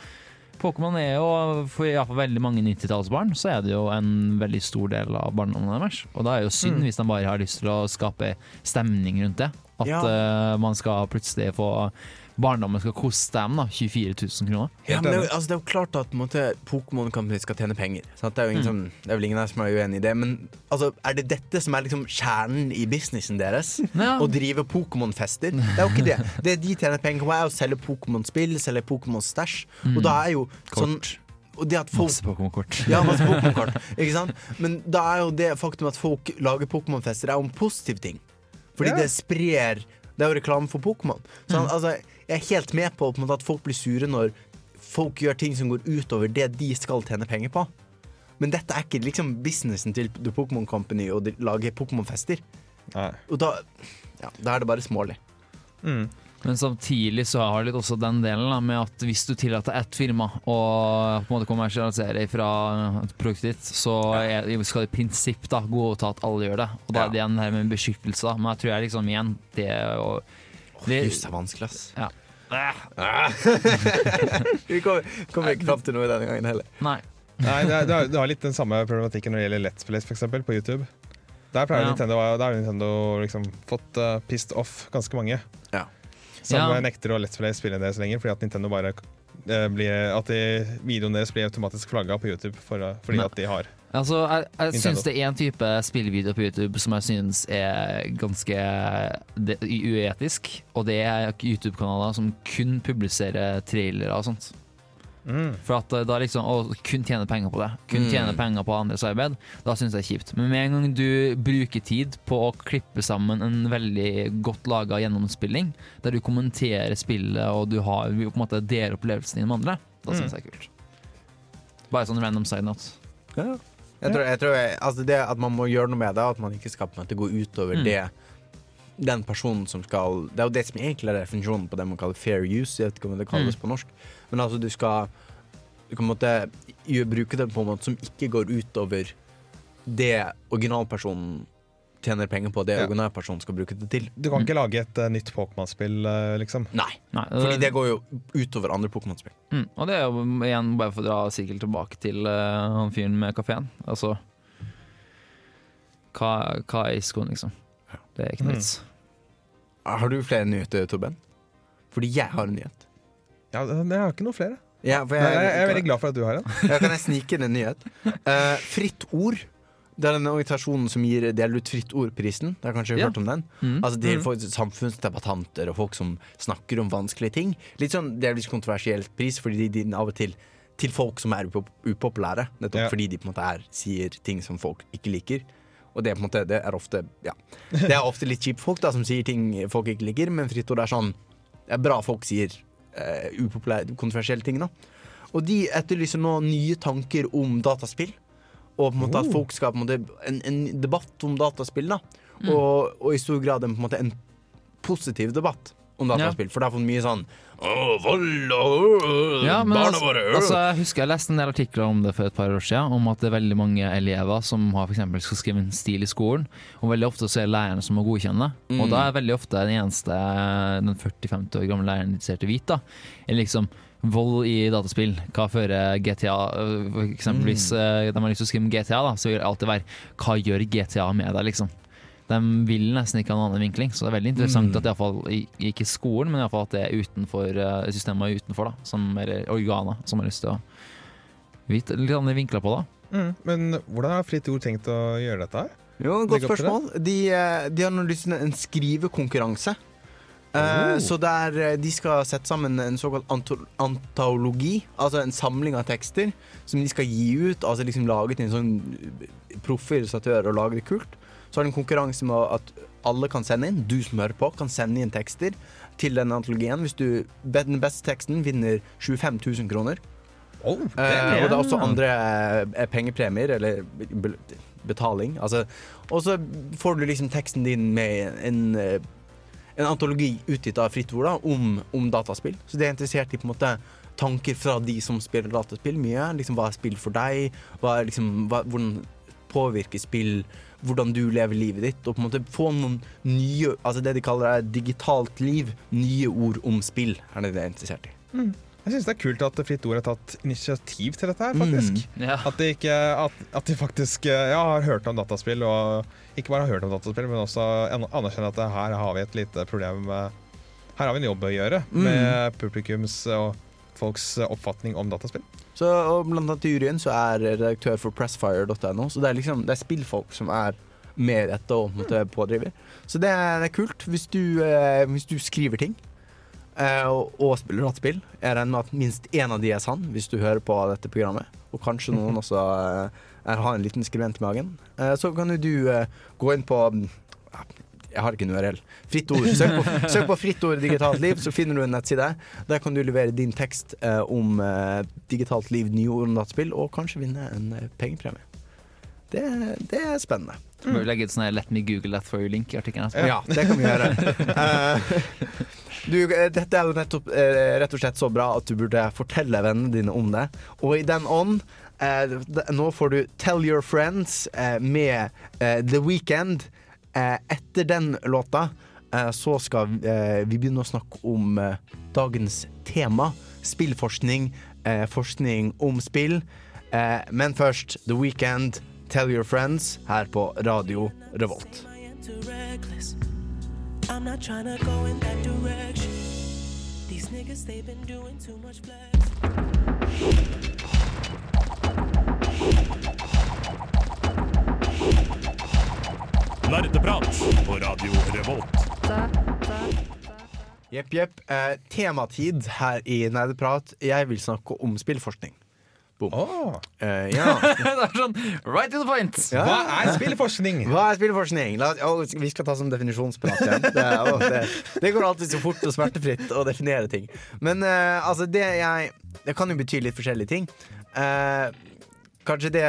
Pokémon er jo, for hvert fall veldig mange 90-tallsbarn, så er det jo en veldig stor del av barndommen deres. Og da er det jo synd Mm. hvis de bare har lyst til å skape stemning rundt det. At Ja. uh, man skal plutselig få Barndommen skal koste dem da 24 000 kroner. Ja, men det, er jo, altså, det er jo klart at måte, Pokémon Company skal tjene penger. Sant? Det, er jo ingen Mm. som, det er vel ingen her som er uenig i det. Men altså, er det dette som er liksom kjernen i businessen deres? Ja. Å drive Pokémon-fester? Det er jo ikke det. Det de tjener penger på, er å selge Pokémon-spill, selge Pokémon-stæsj. Og da er jo sånn og det at folk Masse Pokémon-kort. ja, masse Pokémon-kort. Ikke sant? Men da er jo det faktum at folk lager Pokémon-fester, er jo en positiv ting. Fordi yeah. det sprer Det er jo reklame for Pokémon. Så mm. altså, jeg er helt med på, på en måte, at folk blir sure når folk gjør ting som går utover det de skal tjene penger på. Men dette er ikke liksom businessen til The Pokémon Company å lage Pokémon-fester. Og da, ja, da er det bare smålig. Mm. Men samtidig så har det litt også den delen da, med at hvis du tillater ett firma å på en måte kommersialisere fra et produkt ditt, så er, skal det i prinsipp da godta at alle gjør det. Og da er det igjen her med beskyttelse. da. Men jeg tror jeg liksom igjen det og, det, Jus er vanskelig, ass. ja. Vi kommer kom ikke fram til noe denne gangen heller. Nei. Nei, det, er, det, har, litt den samme problematikken når det gjelder Let's Plays, for eksempel, på YouTube. Der har Ja. Nintendo, der har Nintendo liksom fått uh, pissed off ganske mange. som Ja. nekter å let's play spille deres lenger, fordi at Nintendo bare uh, blir, At de, videoene deres blir automatisk flagga på YouTube for, fordi Nei. at de har Altså, jeg jeg syns det er en type spillvideo på YouTube som jeg syns er ganske det- uetisk, og det er YouTube-kanaler som kun publiserer trailere og sånt. mm. For at eh, da liksom Å kun tjene penger på det, kun tjene penger på andres arbeid, da syns jeg det er kjipt. Men med en gang du bruker tid på å klippe sammen en veldig godt laga gjennomspilling, der du kommenterer spillet og du har på en måte deler opplevelsen din med andre, da syns jeg det er kult. Bare sånn random side note. Ja. Jeg tror, jeg tror jeg, altså det at man må gjøre noe med det, at man ikke skal på en måte gå utover Mm. det den personen som skal Det er jo det som egentlig er definisjonen på det man kaller fair use. Jeg vet ikke om det kalles Mm. på norsk. Men altså, du skal Du kan måte bruke det på en måte som ikke går utover det originalpersonen tjener penger på, det Ja. originalpersonen skal bruke det til. Du kan ikke lage et uh, nytt Pokémon-spill, uh, liksom. Nei. Nei, Fordi det går jo utover andre Pokémon-spill. Mm, og det er jo igjen bare for å dra sirkel tilbake til uh, han fyren med kafeen. Altså hva, hva er skoen, liksom? Det er ikke noe Mm. Har du flere nyheter, Torben? Fordi jeg har en nyhet. Ja, Jeg har ikke noe flere. Ja, for Jeg, jeg, jeg er veldig glad for at du har en. Ja, kan jeg snike inn en nyhet? Uh, fritt Ord. Det er den organisasjonen som gir, deler ut Fritt Ord-prisen. Dere har kanskje Ja. hørt om den? Mm. Altså Det er folk, samfunnsdebattanter og folk som snakker om vanskelige ting. Litt sånn, delvis er kontroversielt pris, fordi de, av og til til folk som er upop upopulære. Nettopp Ja. fordi de på en måte er, sier ting som folk ikke liker. Og det på en måte, det er ofte ja. Det er ofte litt kjipe folk da som sier ting folk ikke liker, men Fritt Ord er sånn Det er bra folk sier uh, upopulære, kontroversielle ting. da Og de etterlyser nå nye tanker om dataspill. Og på en måte at Oh. folk skal en En, en debatt om dataspill. da Mm. og, og i stor grad en, på en en positiv debatt om dataspill. For det har fått mye sånn vold og øh, Ja, men barna altså, våre øh». altså, jeg husker jeg leste en del artikler om det for et par år siden, om at det er veldig mange elever som har for eksempel skal skrive en stil i skolen, og veldig ofte så er lærerne som må godkjenne det. Og Mm. da er veldig ofte den eneste den 40-50 år gamle læreren interessert i hvit, da, er liksom Vold i dataspill, hva fører GTA øh, For eksempelvis, Mm. øh, de har lyst til å skrive om GTA, da, så vil det alltid være Hva gjør GTA med deg, liksom? De vil nesten ikke ha en annen vinkling, så det er veldig interessant Mm. at iallfall ikke i skolen, men i alle fall at det er utenfor uh, systemet utenfor, da, som, eller organer som har lyst til å vite litt andre vinkler på det. Mm. Men hvordan har Fritt Ord tenkt å gjøre dette her? Jo, godt spørsmål. De, de har nå lyst til en skrivekonkurranse. Eh, Oh. Så der eh, de skal sette sammen en såkalt antologi, altså en samling av tekster, som de skal gi ut. Altså liksom lage til en sånn proffe illustratør og lage det kult. Så har de en konkurranse med at alle kan sende inn, du som hører på, kan sende inn tekster til den antologien. Hvis du Den beste teksten vinner 25 000 kroner. Oh, det Eh, er og det er også andre er pengepremier, eller betaling. Altså, og så får du liksom teksten din med en, eh, en antologi utgitt av Fritt Ord om, om dataspill. Så det er interessert i på en måte tanker fra de som spiller dataspill mye. Liksom, hva er spill for deg? Hva er, liksom, hva, hvordan påvirker spill hvordan du lever livet ditt? Og på en måte få noen nye Altså det de kaller det digitalt liv. Nye ord om spill, er det de er interessert i. Jeg syns det er kult at Fritt Ord har tatt initiativ til dette her, faktisk. Ja. At, de ikke, at, at de faktisk eh, ja, har hørt om dataspill, og ikke bare har hørt om dataspill, men også an- anerkjenner at her har vi et lite problem med Her har vi en jobb å gjøre Mm. med publikums og folks oppfatning om dataspill. Så og Blant annet i juryen så er redaktør for pressfire.no, så det er liksom det er spillfolk som er med dette og måtte, pådriver. Så det er, det er kult hvis du, eh, hvis du skriver ting eh, og, og spiller dataspill. Jeg regner med at minst én av de er sann hvis du hører på dette programmet. Og kanskje noen også eh, har en liten skribent i magen. Eh, så kan jo du eh, gå inn på mm, jeg har ikke en URL. Fritt ord. Søk på, søk på Fritt ord digitalt liv, så finner du en nettside. Der kan du levere din tekst eh, om eh, digitalt liv, nye ord om dataspill, og kanskje vinne en eh, pengepremie. Det, det er spennende. Så må vi legge ut sånn 'let me google that for you'-link i artikkelen. Ja, det kan vi gjøre. Eh, du, dette er jo nettopp eh, rett og slett så bra at du burde fortelle vennene dine om det. Og i den ånd Nå får du 'Tell Your Friends' eh, med eh, The Weekend. Eh, etter den låta eh, så skal eh, vi begynne å snakke om eh, dagens tema. Spillforskning. Eh, forskning om spill. Eh, men først The Weekend, 'Tell Your Friends' her på Radio Revolt. I'm not. Nerdeprat på Radio Revolt. Jepp, jepp. Eh, tematid her i Nerdeprat. Jeg vil snakke om spillforskning. Åh, Eh, ja. det er sånn right to the point! ja. Hva er spillforskning? Hva er spillforskning? La, å, vi skal ta som definisjonsprat igjen. Det, å, det, det går alltid så fort og smertefritt å definere ting. Men eh, altså, det jeg Det kan jo bety litt forskjellige ting. Eh, kanskje det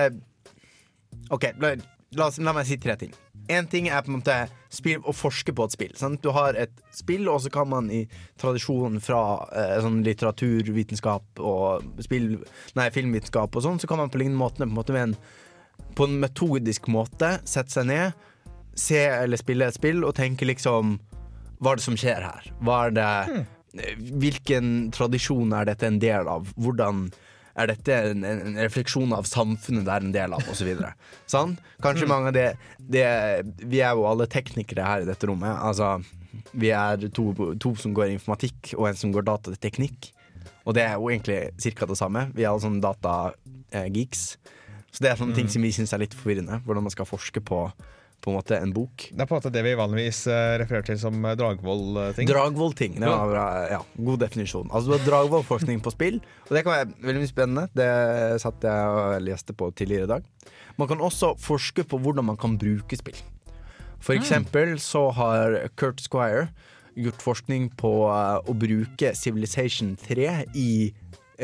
OK, la, la, la meg si tre ting. Én ting er på en måte spill, å forske på et spill. Sant? Du har et spill, og så kan man i tradisjonen fra eh, sånn litteraturvitenskap og spill, nei, filmvitenskap og sånn, så kan man på lignende måte måte en på en metodisk måte sette seg ned, se eller spille et spill og tenke liksom Hva er det som skjer her? Hva er det Hvilken tradisjon er dette en del av? Hvordan er dette en, en refleksjon av samfunnet det er en del av, osv. Sånn? Kanskje mange av det, det Vi er jo alle teknikere her i dette rommet. Altså, vi er to, to som går informatikk, og en som går datateknikk. Og det er jo egentlig ca. det samme. Vi er alle sånne data-geeks. Så det er sånne ting som vi syns er litt forvirrende. Hvordan man skal forske på på en måte en bok. Det er på en måte det vi vanligvis eh, refererer til som eh, Dragvoll-ting. Dragvoll-ting. Det var bra, ja, god definisjon. Altså Du har Dragvoll-forskning på spill, og det kan være veldig mye spennende. Det satt jeg og leste på tidligere i dag. Man kan også forske på hvordan man kan bruke spill. For eksempel så har Kurt Squire gjort forskning på eh, å bruke Civilization 3 i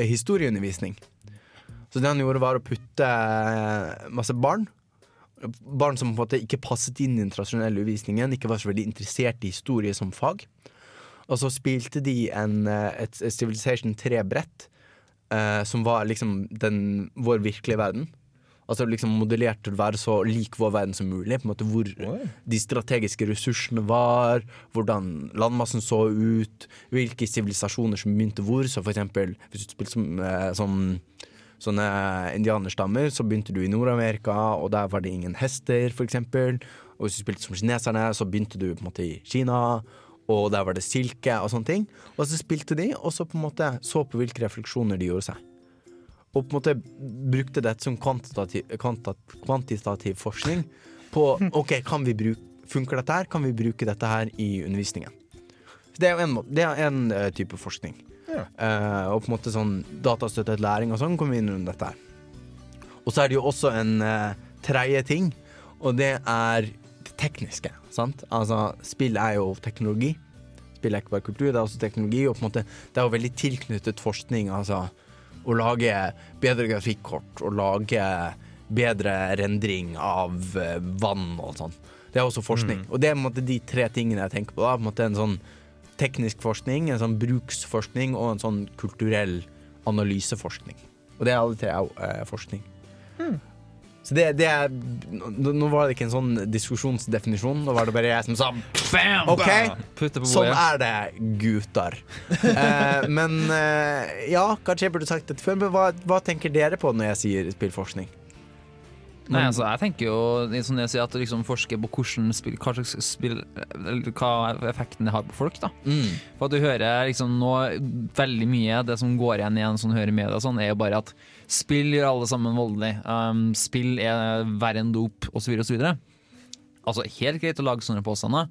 historieundervisning. Så det han gjorde, var å putte masse barn Barn som på en måte ikke passet inn i den tradisjonelle undervisningen, ikke var så veldig interessert i historie som fag. Og så spilte de en, eh, et et Civilization 3-brett, eh, som var liksom den, vår virkelige verden. Altså liksom modellert til å være så lik vår verden som mulig. På en måte Hvor Oi. de strategiske ressursene var, hvordan landmassen så ut, hvilke sivilisasjoner som begynte hvor. Så for eksempel, hvis du spilte som, eh, som sånne indianerstammer, så begynte du i Nord-Amerika, og der var det ingen hester, eksempel. Og hvis du spilte som kineserne, så begynte du på en måte i Kina, og der var det silke og sånne ting. Og så spilte de, og så på en måte så på hvilke refleksjoner de gjorde seg. Og på en måte brukte dette som kvantitativ, kvantitativ forskning på OK, kan vi bruke, funker dette her? Kan vi bruke dette her i undervisningen? Det er en, det er en eh, type forskning. Ja. Eh, og på en måte sånn datastøttet læring og sånn kommer inn under dette. Og så er det jo også en uh, tredje ting, og det er det tekniske. Sant? Altså, spill er jo teknologi. Spill er ikke bare kultur, det er også teknologi. Og på en måte, det er jo veldig tilknyttet forskning. Altså å lage bedre grafikkort, å lage bedre rendring av eh, vann og sånn. Det er også forskning. Og det er på en måte de tre tingene jeg tenker på. da På en måte En sånn teknisk forskning, en sånn bruksforskning og en sånn kulturell analyseforskning. Og det er alle tre er eh, forskning. Så det, det er nå, var det ikke en sånn diskusjonsdefinisjon, nå var det bare jeg som sa Bam! OK, Putte sånn er det, gutter. Eh, men eh, ja, kanskje jeg burde sagt dette før, men hva, hva tenker dere på når jeg sier spillforskning? Nei, altså, jeg tenker jo som jeg sier, at liksom forsker på hvordan spill, hva slags spill Eller hva effekten det har på folk. da For at du hører liksom nå veldig mye Det som går igjen igjen sånn hører i media, sånn, er jo bare at spill gjør alle sammen voldelig. Um, spill er verre enn dop, osv. osv. Altså, helt greit å lage sånne påstander,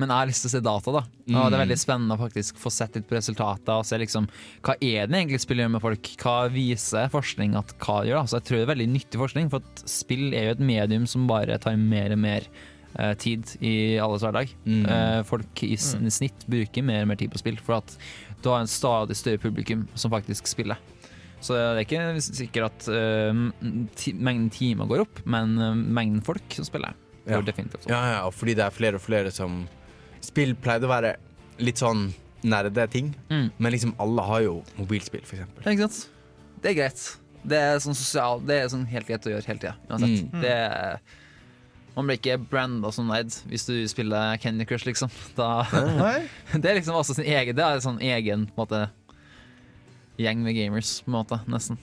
men jeg har lyst til å se data. da Og Det er veldig spennende å faktisk få sett litt på resultater og se liksom hva er det egentlig spill gjør med folk. Hva viser forskning at hva gjør? da Så jeg tror det er veldig nyttig forskning, for spill er jo et medium som bare tar mer og mer eh, tid i alles hverdag. Eh, folk i s- snitt bruker mer og mer tid på spill, for at du har en stadig større publikum som faktisk spiller. Så det er ikke sikkert at uh, mengden timer går opp, men uh, mengden folk som spiller, Ja. definitivt. Ja, ja, og fordi det er flere og flere som Spill pleide å være litt sånn nerde ting, Mm. men liksom alle har jo mobilspill, for eksempel. Ja, Ikke sant? Det er greit. Det er sånn sosial Det er sånn helt greit å gjøre hele tida. Uansett. Mm. Det er, man blir ikke branda som nerd hvis du spiller Candy Crush, liksom. Da, det er liksom også sin egen Det er en sånn egen på en måte gjeng med gamers, på en måte. Nesten.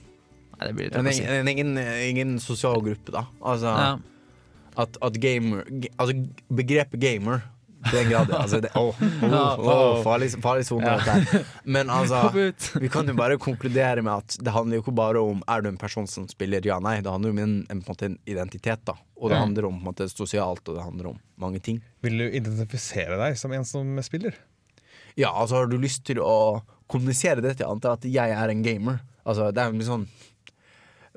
Nei, det blir litt En, en egen, egen sosial gruppe, da. Altså, Ja. At, at gamer Altså, begrepet gamer den grad, altså. Det, åh, oh, oh, farlig, farlig sone, dette her. Men altså, vi kan jo bare konkludere med at det handler jo ikke bare om er du en person som spiller ja, nei. Det handler jo om en, en, en måte en identitet, da. Og det Ja. handler om på en måte sosialt, og det handler om mange ting. Vil du identifisere deg som en som spiller? Ja, altså har du lyst til å kommunisere det til andre at jeg er en gamer? Altså, det er jo sånn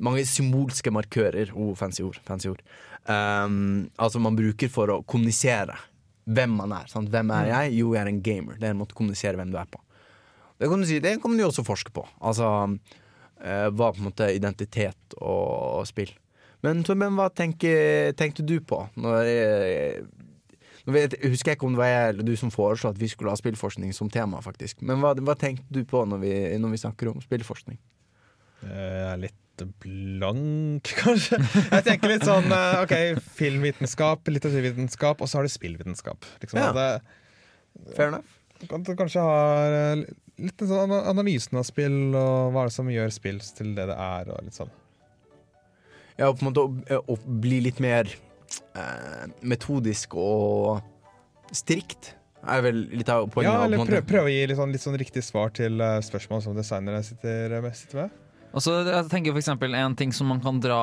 mange symbolske markører. Oh, fancy ord. Fancy ord. Um, altså man bruker for å kommunisere hvem man er. Sant? Hvem er jeg? Jo, jeg er en gamer. Det er en måte å kommunisere hvem du er på. Det kan du si, det kan du også forske på. Altså uh, hva på en måte identitet og spill. Men Torben, hva tenker, tenkte du på når jeg, nå vet, jeg husker jeg ikke om det var jeg eller du som foreslo at vi skulle ha spillforskning som tema, faktisk. Men hva, hva tenkte du på når vi, når vi snakker om spillforskning? Jeg er litt blank, kanskje. Jeg tenker litt sånn eh, OK, filmvitenskap, litteraturvitenskap, og så har du spillvitenskap. Liksom, Ja. det, Fair enough. Du kanskje har eh, litt sånn analysen av spill, og hva er det som gjør spill til det det er, og litt sånn. Ja, på en måte å, å bli litt mer eh, metodisk og strikt er vel litt av poenget. Ja, eller måte. prøv, prøve å gi litt sånn, litt sånn riktig svar til eh, spørsmål som designere sitter, sitter med. Og så jeg tenker for eksempel En ting som man kan dra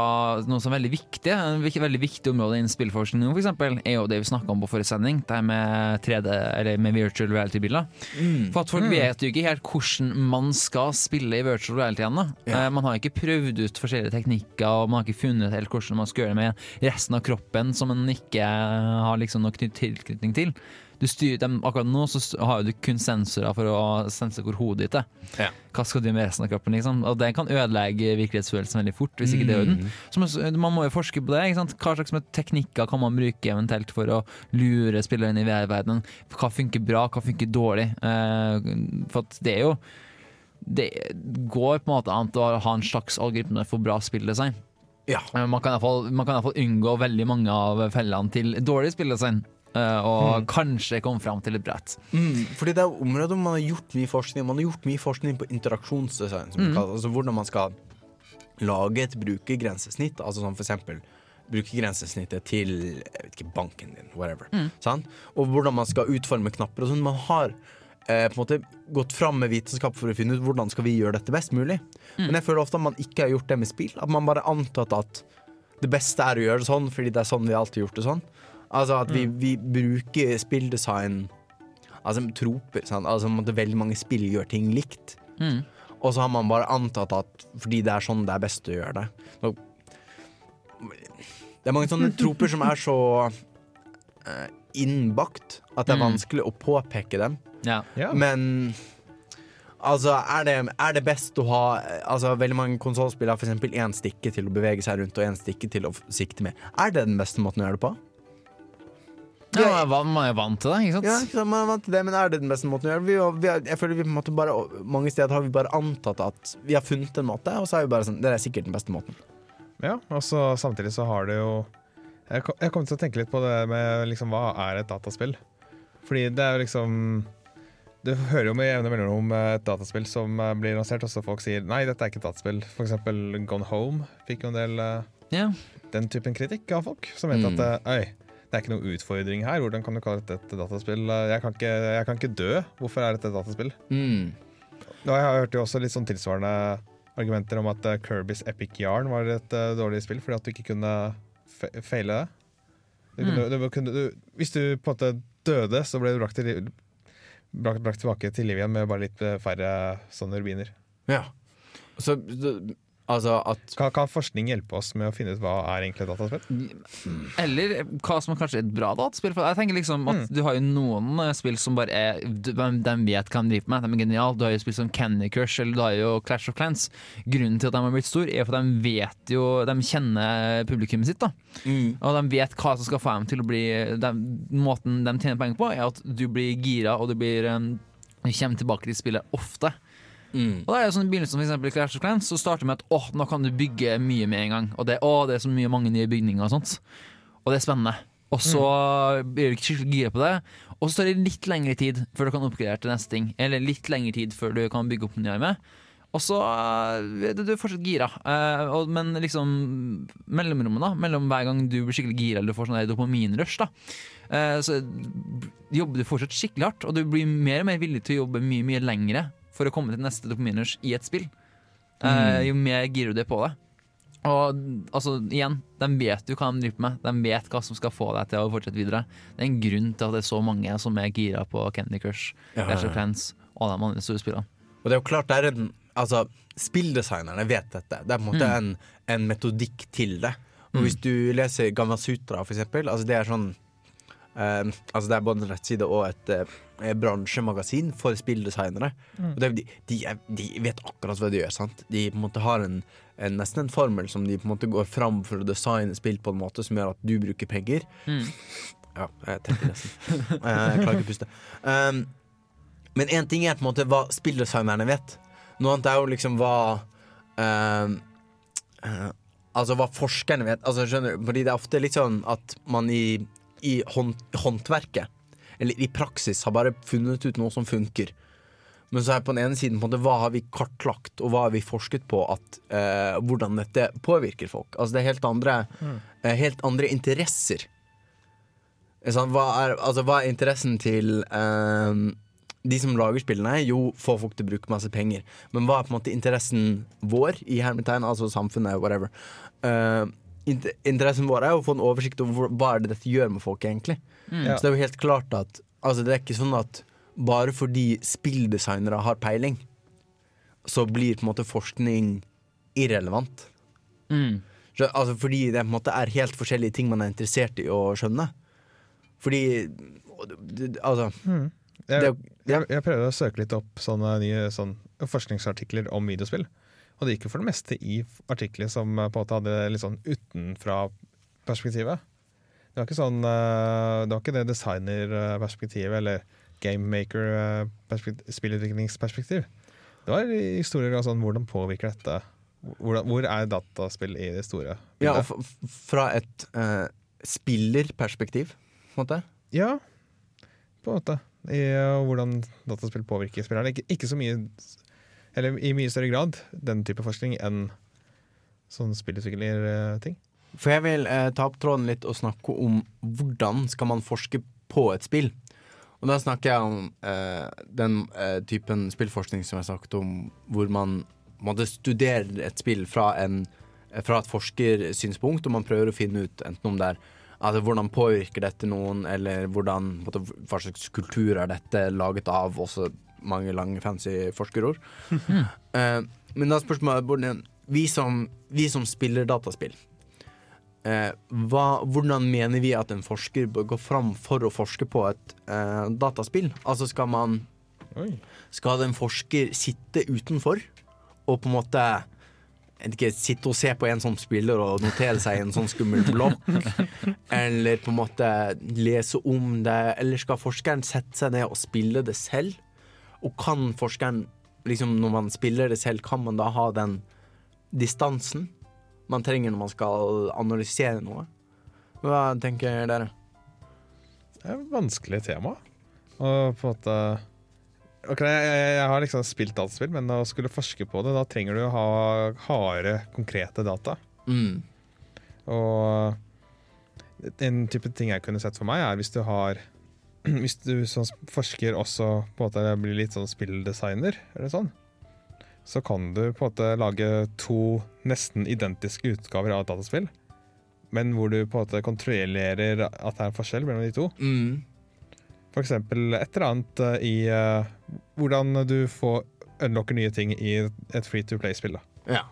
Noe som er veldig viktig En veldig viktig område innen spillforskning for eksempel, er jo det vi snakka om på forrige sending. Det her med 3D, eller med virtual reality-bilder. Mm. For at folk vet jo ikke helt hvordan man skal spille i virtual reality ennå. Ja. Eh, Man har ikke prøvd ut forskjellige teknikker, og man har ikke funnet helt hvordan man skal gjøre det med resten av kroppen som man ikke har liksom nok tilknytning til. Du styrer de, akkurat nå så har du kun sensorer for å sense hvor hodet ditt er. Ja. Hva skal du gjøre med resten av kroppen? Liksom? Og det kan ødelegge virkelighetsfølelsen veldig fort. hvis ikke det er den. orden. Så man, man må jo forske på det. Hva slags teknikker kan man bruke eventuelt for å lure spillere inn i VR-verdenen? Hva funker bra, hva funker dårlig? Eh, for det er jo Det går på en måte an å ha en slags algoritme for bra spilldesign. Ja. Eh, Man kan iallfall unngå veldig mange av fellene til dårlig spilldesign. Eh, Og kanskje komme fram til et brett. Mm, fordi det er områder man har gjort mye forskning. Man har gjort mye forskning på interaksjonsdesign. Kalles. altså Hvordan man skal lage et brukergrensesnitt. Altså som for eksempel brukergrensesnittet til jeg vet ikke, banken din, whatever. Sant? Og hvordan man skal utforme knapper og sånn. Man har eh, på en måte gått fram med vitenskap for å finne ut hvordan skal vi gjøre dette best mulig. Men jeg føler ofte at man ikke har gjort det med spill. At man bare antatt at det beste er å gjøre det sånn, fordi det er sånn vi alltid har gjort det sånn. Altså at vi, vi bruker spilldesign Altså troper. Sant? Altså på Veldig mange spill gjør ting likt. Mm. Og så har man bare antatt at fordi det er sånn det er best å gjøre det. Så, Det er mange sånne troper som er så eh, innbakt at det er Mm. vanskelig å påpeke dem. Ja. Ja. Men altså, er det, er det best å ha Altså, Veldig mange konsollspill har f.eks. én stikke til å bevege seg rundt og én stikke til å sikte med. Er det den beste måten å gjøre det på? Ja, man er jo vant til det, ikke sant? Ja, ikke sant, man er vant til det, men er det den beste måten å gjøre det? Vi, vi, jeg føler vi på en måte bare Mange steder har vi bare antatt at vi har funnet en måte, og så er vi bare sånn Det er sikkert den beste måten. Ja, og så samtidig så har det jo Jeg kom, jeg kom til å tenke litt på det med liksom, hva er et dataspill? Fordi det er jo liksom Du hører jo med jevne mellomrom eh, et dataspill som eh, blir lansert, og så folk sier nei, dette er ikke et dataspill. For eksempel Gone Home fikk jo en del yeah. Den typen kritikk av folk, som mente Mm. at eh, øy, det er ikke noen utfordring her. Hvordan kan du kalle dette et dataspill? Jeg kan ikke, jeg kan ikke dø. Hvorfor er dette et dataspill? Mm. Og jeg har hørt jo også litt sånn tilsvarende argumenter om at eh, Kirbys Epic Yarn var et uh, dårlig spill fordi at du ikke kunne feile det. Du kunne, du kunne, du, hvis du på en måte døde, så ble du brakt, til, brakt, brakt tilbake til liv igjen med bare litt eh, færre sånne rubiner. Ja. Så altså at Kan, kan forskning hjelpe oss med å finne ut hva er egentlig dataspill? Eller hva som er kanskje er et bra dataspill. For jeg tenker liksom at Du har jo noen eh, spill som bare er De, de vet hva de driver med, de er geniale. Du har jo spill som Candy Crush eller du har jo Clash of Clans. Grunnen til at de har blitt store, er for at de vet jo De kjenner publikummet sitt. da mm. Og de vet hva som skal få dem til å bli de, Måten de tjener penger på, er at du blir gira, og du blir um, Du kommer tilbake til spillet ofte. Mm. Og da er det sånn I begynnelsen for eksempel Clash of Clans Så starter med at åh, nå kan du bygge mye med en gang. Og det, åh, det er så mye mange nye bygninger og sånt. Og det er spennende. Og så blir du ikke skikkelig gira på det. Og så tar det litt lengre tid før du kan oppgradere til neste ting. Eller litt lengre tid før du kan bygge opp en ny arme. Og så eh, er du er fortsatt gira. Eh, men liksom mellomrommet, da, mellom hver gang du blir skikkelig gira eller du får sånn dopaminrush, da, eh, så jobber du fortsatt skikkelig hardt, og du blir mer og mer villig til å jobbe mye mye lengre for å komme til neste dopaminers i et spill. Eh, jo mer girer du deg på det. Og altså, igjen, de vet jo hva de driver med. De vet hva som skal få deg til å fortsette videre. Det er en grunn til at det er så mange som er gira på Candy Crush, Ja, Clash of Clans og de andre store spillene. Og det er jo klart det er en Altså, spilldesignerne vet dette. Det er på en måte en, en metodikk til det. Og hvis du leser Gamma Sutra, for eksempel, altså det er sånn eh, Altså det er både en rettside og et uh, bransjemagasin for spilldesignere. Er- de, de, de vet akkurat hva de gjør. sant? De på en måte har en, en, nesten en formel som de på en måte går fram for å designe spill på en måte som gjør at du bruker penger. Ja, jeg tenker nesten. Eh, jeg klarer ikke å puste. Um, men én ting er på en måte hva spilldesignerne vet. Noe annet er jo liksom hva ehm, uh, Altså hva forskerne vet. Altså, skjønner du? Fordi det er ofte litt sånn at man i, i hånd, håndverket, eller i praksis, har bare funnet ut noe som funker. Men så er på den ene siden på en måte, hva har vi kartlagt, og hva har vi forsket på at, eh, hvordan dette påvirker folk. Altså det er helt andre, eh, helt andre interesser. Sånn. Hva, er, altså, hva er interessen til eh, de som lager spillene? Jo, få folk til å bruke masse penger. Men hva er på en måte interessen vår i hermetegn, altså samfunnet, whatever? Inter interessen vår er å få en oversikt over hva er det dette gjør med folk, egentlig. Mm. Så det er jo helt klart at altså, det er ikke sånn at bare fordi spilldesignere har peiling, så blir på en måte forskning irrelevant. Mm. Så, altså, fordi det på en måte er helt forskjellige ting man er interessert i å skjønne. Fordi Altså. Mm. Jeg, Det jeg, jeg prøvde å søke litt opp sånne nye sånn, forskningsartikler om videospill. Og det gikk jo for det meste i artikler som eh, på en måte hadde litt sånn utenfra-perspektivet. Det var ikke sånn eh, Det var ikke det designerperspektivet eller gamemaker-spillutviklingsperspektiv. Det var historier grad sånn hvordan påvirker dette hvordan, Hvor er dataspill i det store Ja, og fra et uh, spillerperspektiv, på en måte. Ja, på en måte. I uh, hvordan dataspill påvirker spillerne. Ikke, ikke så mye Eller i mye større grad den type forskning enn sånn spillutviklerting. For jeg vil eh, ta opp tråden litt og snakke om hvordan skal man forske på et spill. Og da snakker jeg om eh, den eh, typen spillforskning som jeg snakket om, hvor man måtte studere et spill fra, en, fra et forskersynspunkt, og man prøver å finne ut enten om det er altså, hvordan påvirker dette noen, eller hvordan, måtte, hva slags kultur er dette laget av, også mange lange fancy forskerord. Eh, men da er spørsmålet hvordan vi som, vi som spiller dataspill eh, hva, hvordan mener vi at en forsker bør gå fram for å forske på et eh, dataspill? Altså skal man Oi. Skal en forsker sitte utenfor og på en måte ikke, sitte og se på en som spiller og notere seg i en sånn skummel blokk? Eller på en måte lese om det? Eller skal forskeren sette seg ned og spille det selv? Og kan forskeren, liksom når man spiller det selv, kan man da ha den distansen man trenger når man skal analysere noe? Hva tenker dere? Det er et vanskelig tema. Og på en måte Ok, jeg, jeg, har liksom spilt dataspill, men å skulle forske på det, da trenger du å ha harde, konkrete data. Mm. Og en type ting jeg kunne sett for meg, er hvis du har Hvis du som forsker også på en måte blir litt sånn spilldesigner, eller sånn, så kan du på en måte lage to nesten identiske utgaver av et dataspill, men hvor du på en måte kontrollerer at det er en forskjell mellom de to. Mm. For eksempel et eller annet eh, i uh, hvordan du får unlocker nye ting i et free to play-spill. Ja.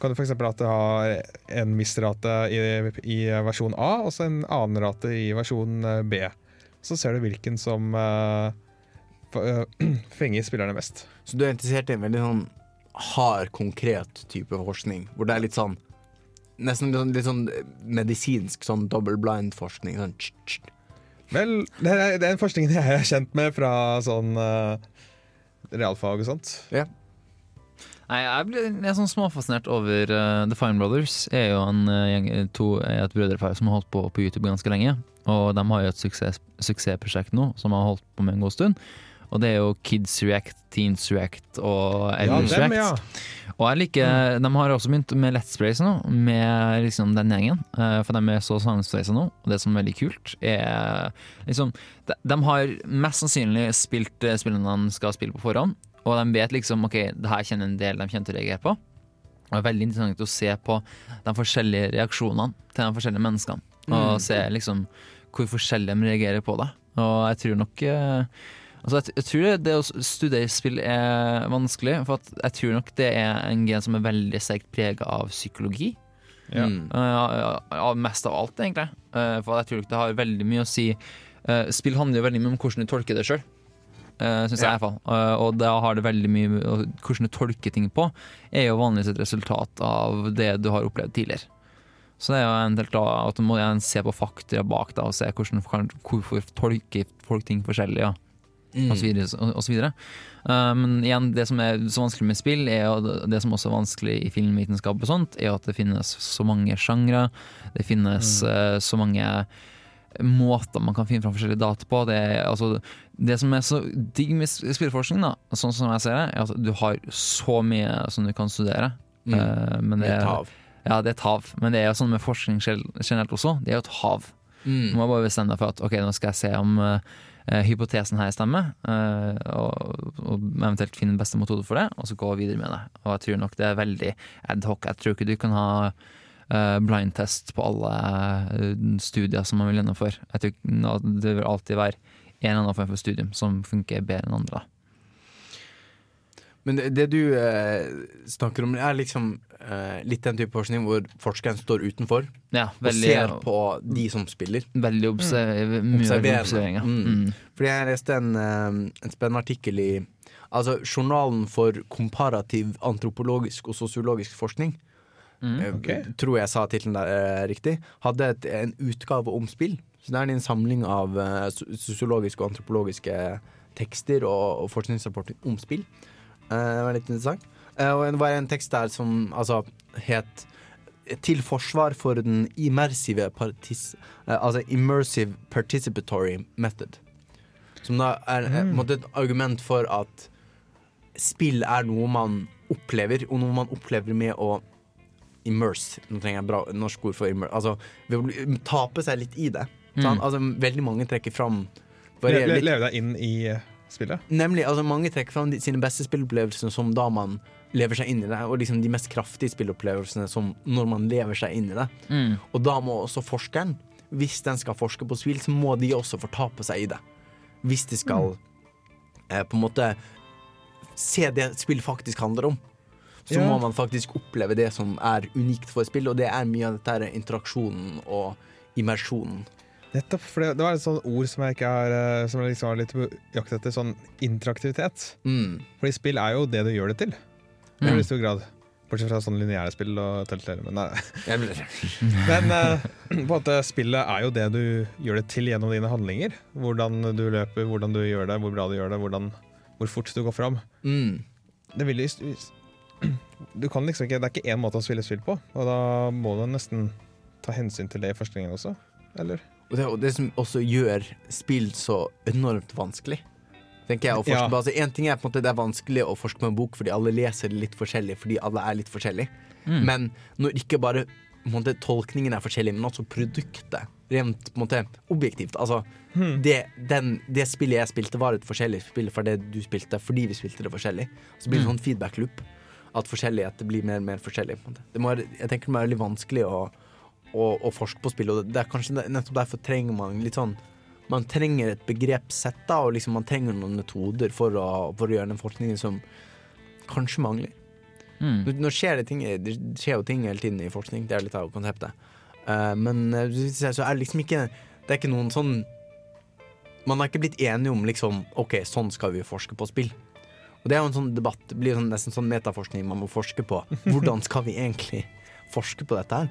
Kan du f.eks. at du har en viss rate i, i versjon A, og så en annen rate i versjon eh, B. Så ser du hvilken som uh, eh, fenger spillerne mest. Så du er interessert i en veldig sånn hard, konkret type forskning, hvor det er litt sånn Nesten litt sånn, litt sånn medisinsk sånn double blind-forskning. Sånn tsk, tsk. Vel, det er, det er en forskning jeg er kjent med fra sånn uh, realfag og sånt. Nei, jeg blir jeg er sånn småfascinert over uh, The Fine Brothers. Er jo en, uh, gjeng, to, er et brødrepar som har holdt på på YouTube ganske lenge. Og de har jo et suksess, suksessprosjekt nå som har holdt på med en god stund. Og det er jo Kids React, Teens React og Elders ja, React. ja. Og jeg liker, De har også begynt med Let's Plays nå, med liksom den gjengen. eh, For de er så sammenspleisa nå, og det som er veldig kult, er liksom De, de har mest sannsynlig spilt eh, spillene de skal spille på forhånd, og de vet liksom OK, det her kjenner en del de kommer til å reagere på. Og det er veldig interessant å se på de forskjellige reaksjonene til de forskjellige menneskene. Og se liksom hvor forskjellig de reagerer på det. Og jeg tror nok eh, Altså jeg, jeg tror det, det å studere spill er vanskelig, for at jeg tror nok det er en gen som er veldig sterkt prega av psykologi. Ja. Mm. Uh, mest av alt, egentlig. Uh, for jeg tror ikke det har veldig mye å si. Uh, spill handler jo veldig mye om hvordan du tolker det sjøl. Uh, Syns jeg, i hvert fall. Uh, og da har det veldig mye Hvordan du tolker ting på, er jo vanligvis et resultat av det du har opplevd tidligere. Så det er jo en del at man må se på fakta bak da, og se hvordan, hvorfor tolker folk ting forskjellig. Ja Mm. og så videre, og, og så videre. Uh, men igjen, det som er så vanskelig med spill, jo det, som også er vanskelig i filmvitenskap og sånt, er at det finnes så mange sjangre. Det finnes uh, så mange måter man kan finne fram forskjellige data på. Det, er, altså, det som er så digg med spillforskning, da, sånn som jeg ser det, er at du har så mye som du kan studere. Mm. Uh, men det er. Ja, det er et hav. Men det er jo sånn med forskning generelt også. Det er jo et hav. Du Mm. må bare bestemme deg for at ok, nå skal jeg se om eh, hypotesen her stemmer, uh, og, og eventuelt finne den beste metode for det, og så gå videre med det. Og jeg tror nok det er veldig ad hoc. Jeg tror ikke du kan ha uh, blind test på alle studier som man vil gjennomføre. Jeg tror det vil alltid være en eller annen form for studium som funker bedre enn andre. Men det, det du snakker om, er liksom eh, litt den type forskning hvor forskeren står utenfor Ja, og ser på de som spiller. veldig observer, mye Observerende. observering. Mm. Mm. Fordi jeg leste en, eh, en spennende artikkel i Altså Journalen for komparativ antropologisk og sosiologisk forskning. eh, ok. Tror jeg sa tittelen der eh, riktig. Hadde et, en utgave om spill. Så det er en samling av eh, sosiologiske og antropologiske tekster og, og forskningsrapporter om spill. Eh, det var litt interessant. Eh, og det var en tekst der som altså het til forsvar for den immersive partis, eh, Altså immersive participatory method. Som da er eh, måte et argument for at spill er noe man opplever, og noe man opplever med å immerse. Nå trenger jeg bra norsk ord for immerse. Altså ved å tape seg litt i det. Mm. Altså, veldig mange trekker fram Le, le, leve deg inn i spillet. Nemlig, altså Mange trekker fram de, sine beste spillopplevelser som da man lever seg inn i det, og liksom de mest kraftige spillopplevelsene som når man lever seg inn i det. Mm. Og da må også forskeren, hvis den skal forske på spill, så må de også fortape seg i det. Hvis de skal eh, på en måte se det spill faktisk handler om. Så Ja. må man faktisk oppleve det som er unikt for spill, og det er mye av dette interaksjonen og immersjonen. Nettopp, for det, det var et sånt ord som jeg ikke har eh, Som jeg liksom har litt på jakt etter, sånn interaktivitet. Mm. Fordi spill er jo det du gjør det til. I Mm. veldig stor grad. Bortsett fra sånn lineære spill og Telltale. Men. Men uh, på en måte, spillet er jo det du gjør det til gjennom dine handlinger. Hvordan du løper, hvordan du gjør det, hvor bra du gjør det, hvordan, hvor fort du går fram. Mm. Det vil du kan liksom ikke, Det er ikke én måte å spille spill på, og da må du nesten ta hensyn til det i forskningen også. Eller? Og det, og det som også gjør spill så enormt vanskelig. Tenker jeg Ja. altså, En ting er på en måte det er vanskelig å forske på en bok fordi alle leser det litt forskjellig, fordi alle er litt forskjellige. Men når ikke bare på en måte, tolkningen er forskjellig, men også produktet. Rent på en måte objektivt. Altså, det, den, det spillet jeg spilte, var et forskjellig spill fra det du spilte, fordi vi spilte det forskjellig. Så blir det sånn feedback loop. At forskjellighet blir mer og mer forskjellig. En. Det må, jeg tenker det må være veldig vanskelig å, å, å forske på spill, og det, det er kanskje nettopp derfor trenger man litt sånn Man trenger et begrepssett, da, og liksom man trenger noen metoder for å, for å gjøre den forskningen som kanskje mangler. Mm. Nå, skjer det ting Det skjer jo ting hele tiden i forskning, det er litt av konseptet. Uh, men eh, så er det liksom ikke Det er ikke noen sånn Man har ikke blitt enige om liksom OK, sånn skal vi forske på spill. Og det er jo en sånn debatt, det blir sånn, nesten sånn metaforskning man må forske på. Hvordan skal vi egentlig forske på dette her?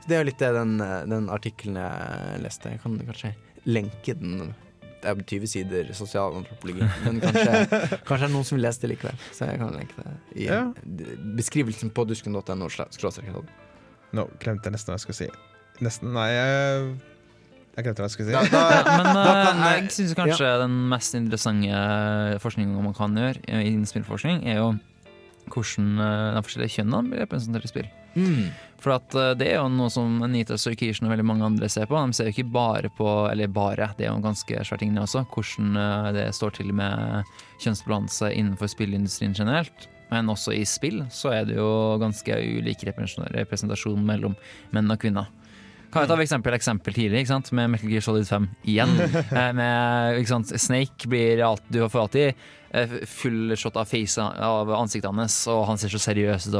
Så det er jo litt det den, den artikkelen jeg leste. Jeg kan kanskje lenke den. Det er 20 sider sosialantropologi, men kanskje, kanskje er det noen som vil lese det likevel. Så jeg kan lenke det i Ja. beskrivelsen på dusken.no. Nå Nå glemte jeg nesten hva jeg skulle si. Nesten, nei jeg, Jeg glemte hva jeg skulle si. da, Ja, men Da eh, kan, eh, jeg syns kanskje den mest interessante forskningen man kan gjøre innen spillforskning, er jo hvordan eh, de forskjellige kjønnene blir representert i spill. mm, For at eh, det er jo noe som Anita Sarkeesian og veldig mange andre ser på. De ser jo ikke bare på, eller bare, det er jo ganske svær ting også, hvordan eh, det står til med kjønnsbalanse innenfor spillindustrien generelt. Men også i spill så er det jo ganske ulik representasjon mellom menn og kvinner. Kan jeg ta et eksempel, eksempel tidlig, ikke sant? med Metal Gear Solid 5 igjen. Eh, med, ikke sant? Snake blir alt, du får alltid i full shot av face av ansiktet hans, og han ser så seriøs ut.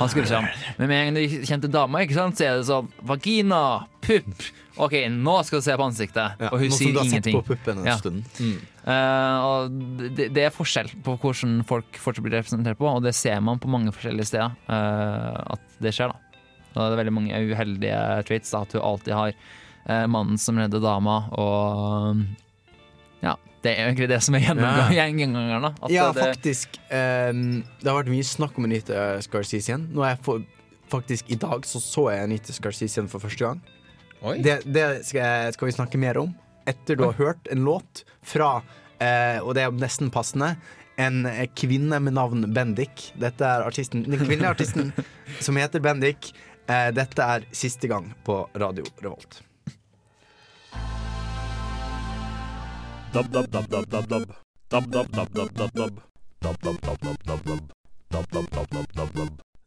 Han skulle sånn. Men med en gang du kjente dama, ikke sant? så er det sånn vagina, pupp. OK, nå skal du se på ansiktet. ja, og hun nå som sier du har ingenting. sett på puppen en Ja. stund. Mm. Uh, det, det er forskjell på hvordan folk fortsatt blir representert på, og det ser man på mange forskjellige steder uh, at det skjer. da Det er veldig mange uheldige traits. da At hun alltid har eh, mannen som redder dama, og ja, det er egentlig det som er gjengangeren. da. Ja, det, faktisk. Um, det har vært mye snakk om Anita Scarcisian. Nå er jeg for, faktisk I dag så, så jeg Anita Scarcisian for første gang. Oi. Det, det skal, skal vi snakke mer om etter du har hørt en låt fra eh, Og det er nesten passende. En eh, kvinne med navn Bendik. Dette er artisten, den kvinnelige artisten som heter Bendik. Dette er siste gang på Radio Revolt.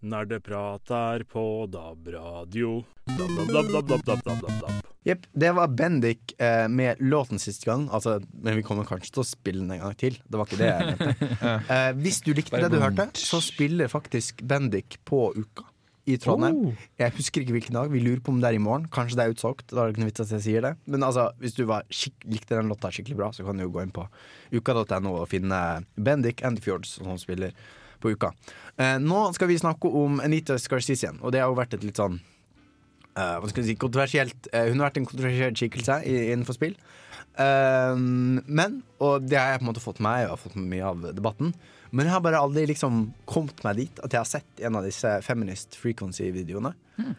Nerdeprat er på DAB-radio. Jepp. Det var Bendik eh, med låten siste gang. Altså, men vi kommer kanskje til å spille den en gang til. Det var ikke det jeg mente. Eh, hvis du likte det du hørte, så spiller faktisk Bendik på Uka i Trondheim. Oh. Jeg husker ikke hvilken dag. Vi lurer på om det er i morgen. Kanskje det er utsolgt. Da er det ikke noe vits at jeg sier det. Men altså, hvis du var likte den låta skikkelig bra, så kan du jo gå inn på uka.no og finne Bendik and the Fjords som spiller på Uka. Eh, nå skal vi snakke om Anita Scarsisian, og det har jo vært et litt sånn Uh, hva skal jeg si, kontroversielt uh, Hun har vært en kontroversiell skikkelse innenfor spill. Uh, men, og det har jeg på en måte fått med meg, og har fått med mye av debatten. Men jeg har bare aldri liksom kommet meg dit at jeg har sett en av disse Feminist Frequency-videoene.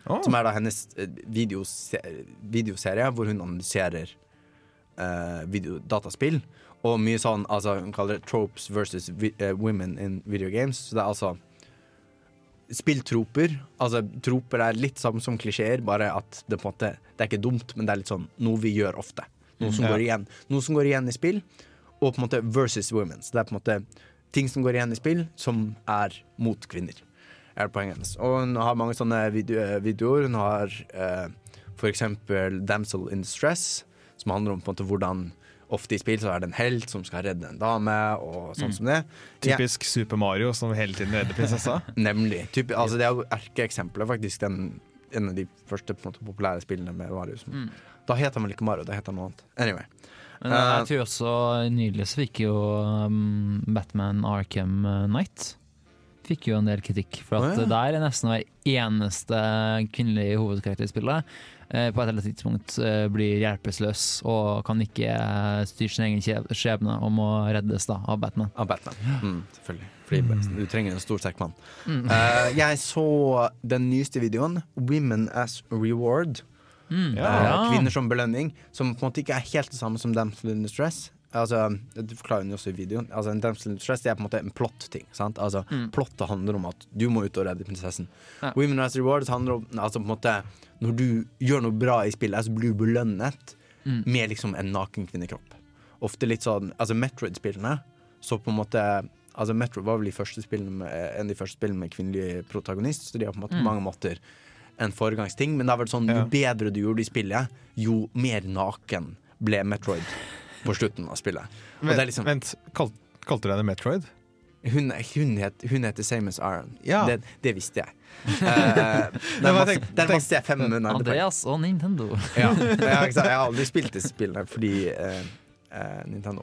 Å. Som er da hennes eh, videose videoserie hvor hun analyserer uh, video, dataspill. Og mye sånn, altså hun kaller det tropes versus vi, eh, women in video games. Så det er altså spilltroper. Altså troper er litt samme som klisjeer, bare at det på en måte Det er ikke dumt, men det er litt sånn noe vi gjør ofte. Noe som Ja. går igjen. Noe som går igjen i spill, og på en måte versus women. Så det er på en måte ting som går igjen i spill, som er mot kvinner. Er poenget hennes. Og hun har mange sånne video videoer. Hun har eh, eksempel Damsel in Stress, som handler om på en måte hvordan Ofte i spill så er det en helt som skal redde en dame, og sånn som det. Ja, Typisk Super Mario som hele tiden redder prinsessa. nemlig. Typ, altså, det er jo erkeeksempelet, faktisk. Den, en av de første på en måte, populære spillene med Mario. Som, Mm. Da het han vel ikke Mario, da het han noe annet. Anyway. Men Eh, jeg tror også nylig så fikk jo um, Batman Arkham Knight Fikk jo en del kritikk, for at oh, ja. der er nesten hver eneste kvinnelige hovedkarakter i spillet eh, på et eller annet tidspunkt eh, blir hjelpeløs og kan ikke eh, styre sin egen skjebne og må reddes da av Batman. Av Batman. Mm, selvfølgelig. Fordi du trenger en stor, sterk mann. Eh, jeg så den nyeste videoen, 'Women as Reward'. Mm. Eh, Ja. Kvinner som belønning. Som på en måte ikke er helt det samme som Damsel in Distress. Altså, det forklarer hun jo også i videoen. Altså, en Damsel in Distress det er på en måte en plott-ting. Altså, mm. Plottet handler om at du må ut og redde prinsessen. Ja. Women as Rewards handler om altså, på en måte, Når du gjør noe bra i spillet, så blir du belønnet med liksom en naken kvinnekropp. Ofte litt sånn Altså Metroid-spillene, så på en måte Altså Metroid var vel de første spillene med, en av de første spillene med kvinnelig protagonist, så de har på en måte mm. mange måter en foregangsting. Men det har vært sånn, Ja. jo bedre du gjorde i spillet, jo mer naken ble Metroid på slutten av spillet. Og Men, det er liksom Vent, kal kalte du henne Metroid? hun, hun, het, hun heter Same as Iron. Ja. Det, det visste jeg. Der det er bare masse, tenk- det er masse jeg fem munner. Andreas og Nintendo. Ja, ja. Jeg har aldri spilt det spillet fordi uh, uh, Nintendo.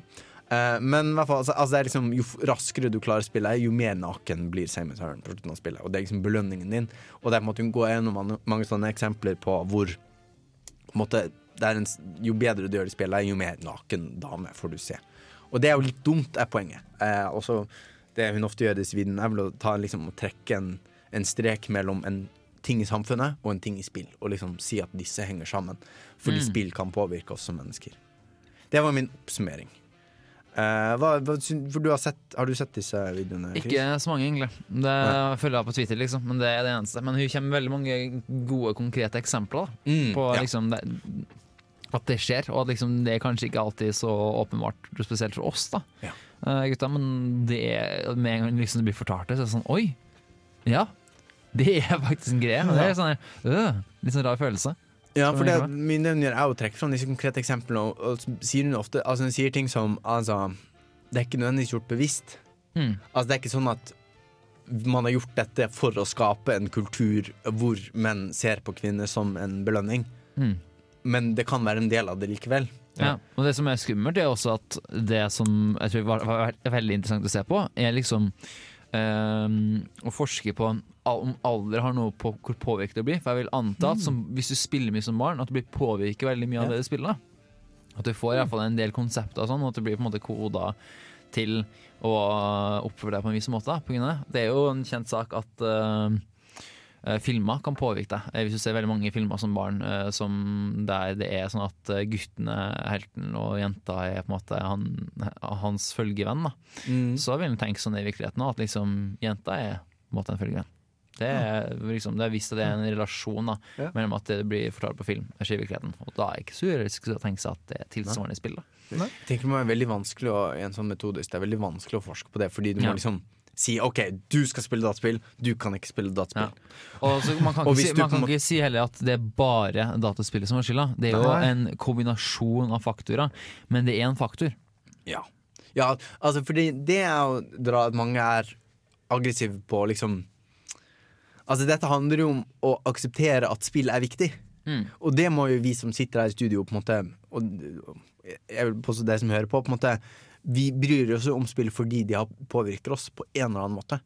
Eh, men fall, altså, altså det liksom, jo raskere du klarer spillet, jo mer naken blir Samus as på slutten av spillet. Og det er liksom belønningen din. Og det er på en måte hun går gjennom mange, mange sånne eksempler på hvor på måte, det en, Jo bedre du gjør det i spillet, jo mer naken dame får du se. Og det er jo litt dumt, er poenget. Eh, også, det hun ofte gjør i Sweden, er vel å ta, liksom, trekke en, en strek mellom en ting i samfunnet og en ting i spill, og liksom si at disse henger sammen. Fordi Mm. spill kan påvirke oss som mennesker. Det var min oppsummering. Eh, hva, hva, for du har, sett, har du sett disse videoene? Chris? Ikke så mange, egentlig. Det følger jeg på Twitter, liksom. Men det er det eneste. Men hun kommer med veldig mange gode, konkrete eksempler da, Mm, på ja. liksom, det, at det skjer. Og at liksom, det er kanskje ikke alltid så åpenbart, spesielt for oss, da, Ja. uh, gutta. Men det er, med en gang liksom det blir fortalt det, så er det sånn Oi! Ja. Det er faktisk en greie. Det er sånn øh, Litt sånn rar følelse. Ja, for det mine nevner er å trekke fram disse konkrete eksemplene, og, og sier hun ofte Altså hun sier ting som altså, Det er ikke nødvendigvis gjort bevisst. Mm. Altså Det er ikke sånn at man har gjort dette for å skape en kultur hvor menn ser på kvinner som en belønning, Mm. men det kan være en del av det likevel. Ja. Og det som er skummelt, er også at det som jeg tror var, var veldig interessant å se på, er liksom ehm, å forske på om alder har noe på hvor påvirket det blir. For jeg vil anta at som, hvis du spiller mye som barn, at du blir påvirket veldig mye av det du spiller. At du får i hvert fall en del konsepter og sånn, og at du blir på en måte koda til å oppføre deg på en viss måte. på grunn av det. Det er jo en kjent sak at eh, filmer kan påvirke deg. Eh, Hvis du ser veldig mange filmer som barn eh, som der det er sånn at gutten guttene, helten og jenta er på en måte han, hans følgevenn, da. så vil en tenke sånn i virkeligheten òg, at liksom jenta er på en måte en følgevenn. Det er, liksom, det er visst at det er en relasjon da, Ja. mellom at det blir fortalt på film og virkeligheten. Og da er det ikke så urealistisk å tenke seg at det er tilsvarende i spill. da. Jeg tenker det må være veldig vanskelig å, en sånn metodisk Det er veldig vanskelig å forske på det, fordi du Ja. må liksom si OK, du skal spille dataspill, du kan ikke spille dataspill. Og så Man kan, ikke, si, man kan må... ikke si heller at det er bare dataspillet som har skylda. Det er jo Nei. en kombinasjon av faktorer, men det er én faktor. Ja. ja, altså fordi det er å dra at mange er aggressive på liksom Altså dette handler jo om å akseptere at spill er viktig. Mm. Og det må jo vi som sitter her i studio, på en måte Og jeg vil påstå det som hører på, på en måte Vi bryr oss om spill fordi de har påvirker oss på en eller annen måte.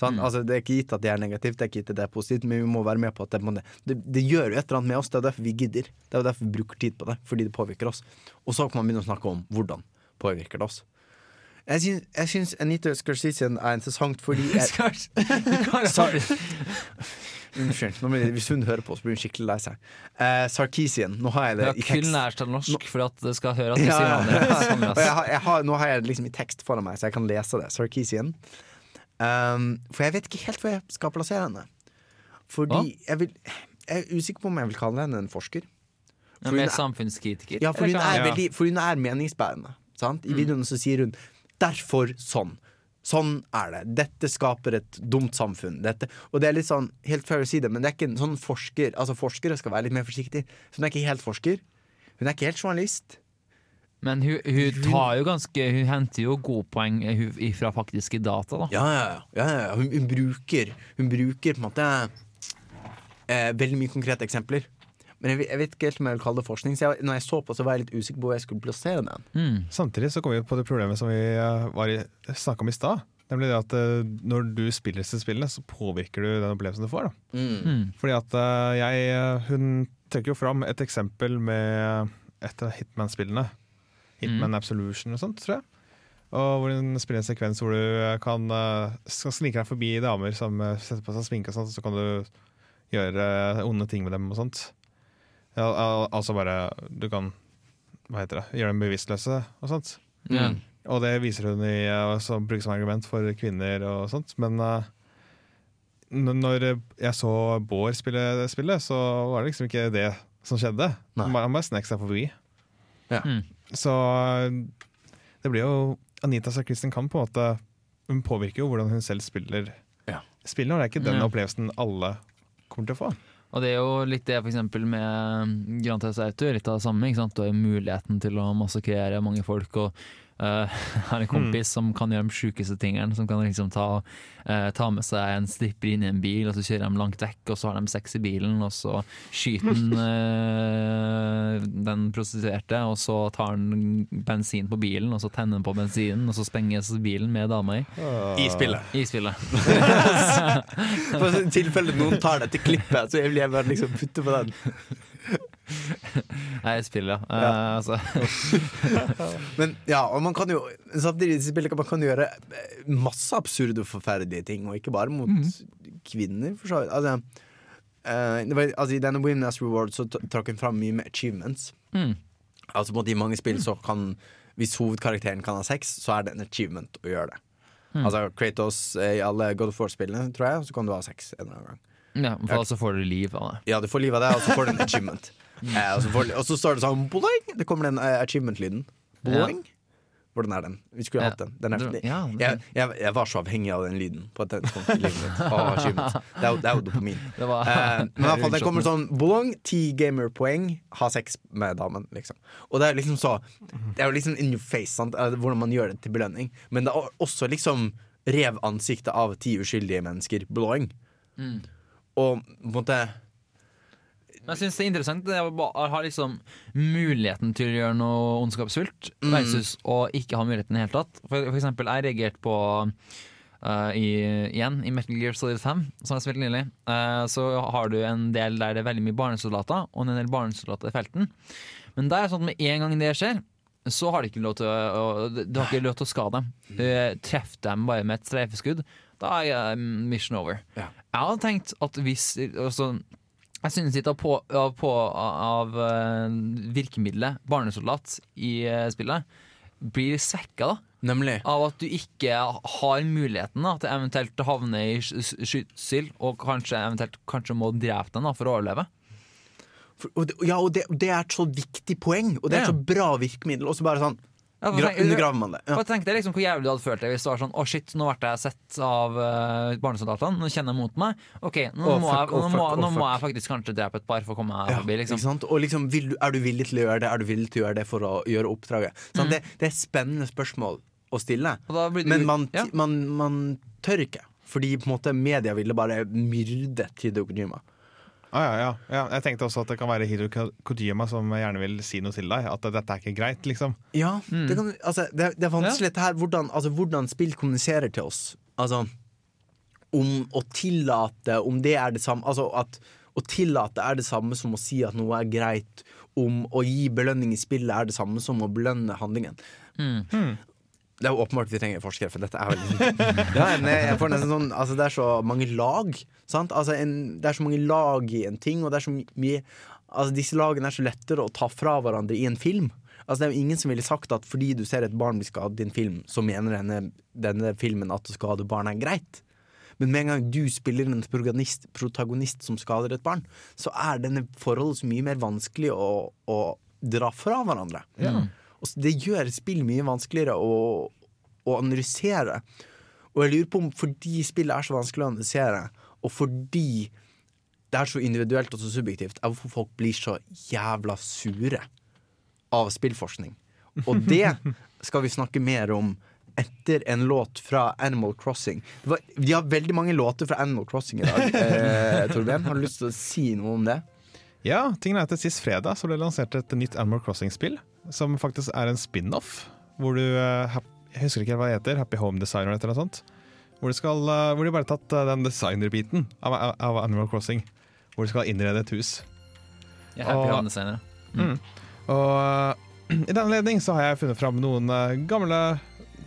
Sant? Altså, det er ikke gitt at det er negativt, det er ikke gitt at det er positivt, men vi må være med på at det, det, det gjør jo et eller annet med oss. Det er derfor vi gidder. Det er derfor vi bruker tid på det, fordi det påvirker oss. Og så kan man begynne å snakke om hvordan påvirker det oss. Jeg syns, jeg syns Anita Scorsese er interessant fordi jeg, Sorry. Unnskyld. Nå hvis hun hører på, så blir hun skikkelig lei seg. Uh, Sarkisian. Nå har jeg det har i kun tekst. lært seg norsk for at det skal høre at du Ja, sier ja, vanlig. ja. Sånn, jeg har, nå har jeg det liksom i tekst foran meg, så jeg kan lese det. Sarkisian. Um, for jeg vet ikke helt hvor jeg skal plassere henne. Fordi jeg, vil, jeg er usikker på om jeg vil kalle henne en forsker. Ja, Mer er- samfunnskritiker. Ja, for hun er, Ja. veldig, for hun er meningsbærende. Sant? I videoene så sier hun 'derfor sånn'. Sånn er det. Dette skaper et dumt samfunn. Dette. Og det er litt sånn, helt fair å si det, men det er ikke en sånn forsker Altså Forskere skal være litt mer forsiktige. Så hun er ikke helt forsker. Hun er ikke helt journalist. Men hun, hun tar jo ganske Hun henter jo gode poeng eh, fra faktiske data, da. Ja, ja, ja. ja, ja. Hun, hun bruker Hun bruker på en måte eh, veldig mye konkrete eksempler. Men jeg, vet- jeg vet ikke helt om jeg vil kalle det forskning. Så jeg, når jeg så på, så var jeg litt usikker på hvor jeg skulle plassere den. Mm. Samtidig så kom vi på det problemet som vi snakka snakket om i stad. Nemlig det at uh, når du spiller disse spillene, så påvirker du den opplevelsen du får. Da. Mm. Fordi at uh, jeg eh, Hun trekker jo fram et eksempel med et av Hitman-spillene. Hitman Absolution og sånt, tror jeg. Og hvor hun spiller en sekvens hvor du eh, kan uh, skal snike deg forbi damer som eh, setter på seg sminke og sånt, så kan du gjøre eh, onde ting med dem og sånt. Ja, al altså bare Du kan Hva heter det? Gjøre dem bevisstløse og sånt. Mm. Og det viser hun i, som brukes som argument for kvinner og sånt. Men uh, når jeg så Bård spille det spillet, så var det liksom ikke det som skjedde. Nei. Han bare- snek seg forbi. Ja. Mm. Så eh, det blir jo Anita Sarkisian kan på en måte Hun påvirker jo hvordan hun selv spiller Ja. spillet, og det er ikke den Ja. opplevelsen alle kommer til å få. Og det er jo litt det eksempel med Grand Theft Auto, litt av det samme. Ikke sant? Du har muligheten til å massakrere mange folk. og eh, jeg har en kompis som kan gjøre de sjukeste tingene. Som kan liksom ta, uh, ta med seg en stripper inn i en bil, og så kjører de langt vekk, og så har de sex i bilen, og så skyter han uh, den prostituerte, og så tar han bensin på bilen, og så tenner han på bensinen, og så spenges bilen med dama i. I spillet. I spillet. For i tilfelle noen tar det til klippet, så vil jeg bare liksom putte på den. Nei, spill, ja. ja. Uh, altså. Men ja, og man kan jo samtidig kan man kan gjøre eh, masse absurde og forferdelige ting, og ikke bare mot kvinner, for så vidt. Altså, uh, det var, altså, I denne Winner's Reward så trakk hun fram mye med achievements. Mm. Altså på I mange spill så kan Hvis hovedkarakteren kan ha sex, så er det en achievement å gjøre det. Mm. Altså Kratos i alle God of War-spillene, tror jeg, så kan du ha sex en eller annen gang. Ja, for altså så får du liv av det. Ja, du får liv av det, og så får du en achievement. eh, og, så får, og så står det sånn boing! Det kommer den eh, achievement-lyden. Boing! Hvordan er den? Vi skulle hatt den. den er, ja, den- jeg, jeg, jeg var så avhengig av den lyden på et tidspunkt i livet mitt. Det er jo, det er jo dopamin. Det var Eh, men i hvert fall, det kommer sånn boing, ti gamerpoeng, ha sex med damen, liksom. Og det er liksom så Det er jo liksom in your face, sant? eh, hvordan man gjør det til belønning. Men det er også liksom rev ansiktet av ti uskyldige mennesker, blowing. Mm. Og på en måte jeg synes det er interessant å ha liksom muligheten til å gjøre noe ondskapsfullt, Mm. versus å ikke ha muligheten i det hele tatt. For, for eksempel, jeg reagerte på uh, i, igjen i Metal Gear Solid 5, som jeg spilte nylig. uh, så har du en del der det er veldig mye barnesoldater, og en del barnesoldater i felten. Men det er sånn at med en gang det skjer, så har de ikke lov til å, du har ikke lov til å skade dem. Uh, treff dem bare med et streifeskudd. Da er eh, mission over. Ja. Jeg hadde tenkt at hvis altså, Jeg synes på, av, på, av eh, virkemidlet barnesoldat i eh, spillet blir svekka da, Nemlig. av at du ikke har muligheten da, til eventuelt å havne i skytsel og kanskje eventuelt kanskje må drepe den da, for å overleve. For, og det, ja, og det, det er et så viktig poeng, og det er et så bra virkemiddel, og så bare sånn Ja, tenk- undergraver man det. Ja. Tenk deg liksom hvor jævlig du hadde følt deg hvis det var sånn Å shit, nå ble jeg sett av uh, barnesoldatene, nå kjenner jeg mot meg. Ok, nå, oh, må, fuck, jeg, nå, oh, fuck, må, nå må jeg faktisk kanskje drepe et par for å komme meg Ja, forbi. ikke Liksom. Og liksom, vil er du villig til å gjøre det? Er du villig til å gjøre det for å gjøre oppdraget? Mm. Det, det er spennende spørsmål å stille, blir men man, ja. man, man tør ikke. Fordi på en måte media ville bare myrde Hideo Kojima. Ah, ja, ja. ja. Jeg tenkte også at det kan være Hiro Ko- Kojima som gjerne vil si noe til deg. At dette er ikke greit, liksom. Ja, Mm. det, kan, altså, det, det er vanskelig dette her hvordan, altså, hvordan spill kommuniserer til oss. Altså om å tillate Om det er det samme Altså at å tillate er det samme som å si at noe er greit. Om å gi belønning i spillet er det samme som å belønne handlingen. Mm. Det er jo åpenbart vi trenger forskere, for dette er veldig ja, jeg får nesten sånn Altså Det er så mange lag. Sant? Altså en, det er så mange lag i en ting, og det er så mye Altså Disse lagene er så lettere å ta fra hverandre i en film. Altså Det er jo ingen som ville sagt at fordi du ser et barn bli skadet i en film, så mener denne, denne filmen at å skade barn er greit. Men med en gang du spiller en protagonist, protagonist som skader et barn, så er denne forholdet så mye mer vanskelig å, å dra fra hverandre. Og det gjør spill mye vanskeligere å, å analysere. Og jeg lurer på om fordi spillet er så vanskelig å analysere, og fordi det er så individuelt og så subjektivt, er hvorfor folk blir så jævla sure av spillforskning. Og det skal vi snakke mer om etter en låt fra Animal Crossing. Var, vi har veldig mange låter fra Animal Crossing i dag. Eh, Torben, har du lyst til å si noe om det? Ja, tingen er at Sist fredag så ble det lansert et nytt Animal Crossing-spill. Som faktisk er en spin-off. Hvor du eh, Jeg husker ikke hva det heter. Happy Home Designer eller noe sånt. Hvor, skal, eh, hvor de bare har tatt eh, den designerbiten av, av, Animal Crossing. Hvor du skal innrede et hus. Jeg er happy Og- Mm. Og eh, i den anledning så har jeg funnet fram noen gamle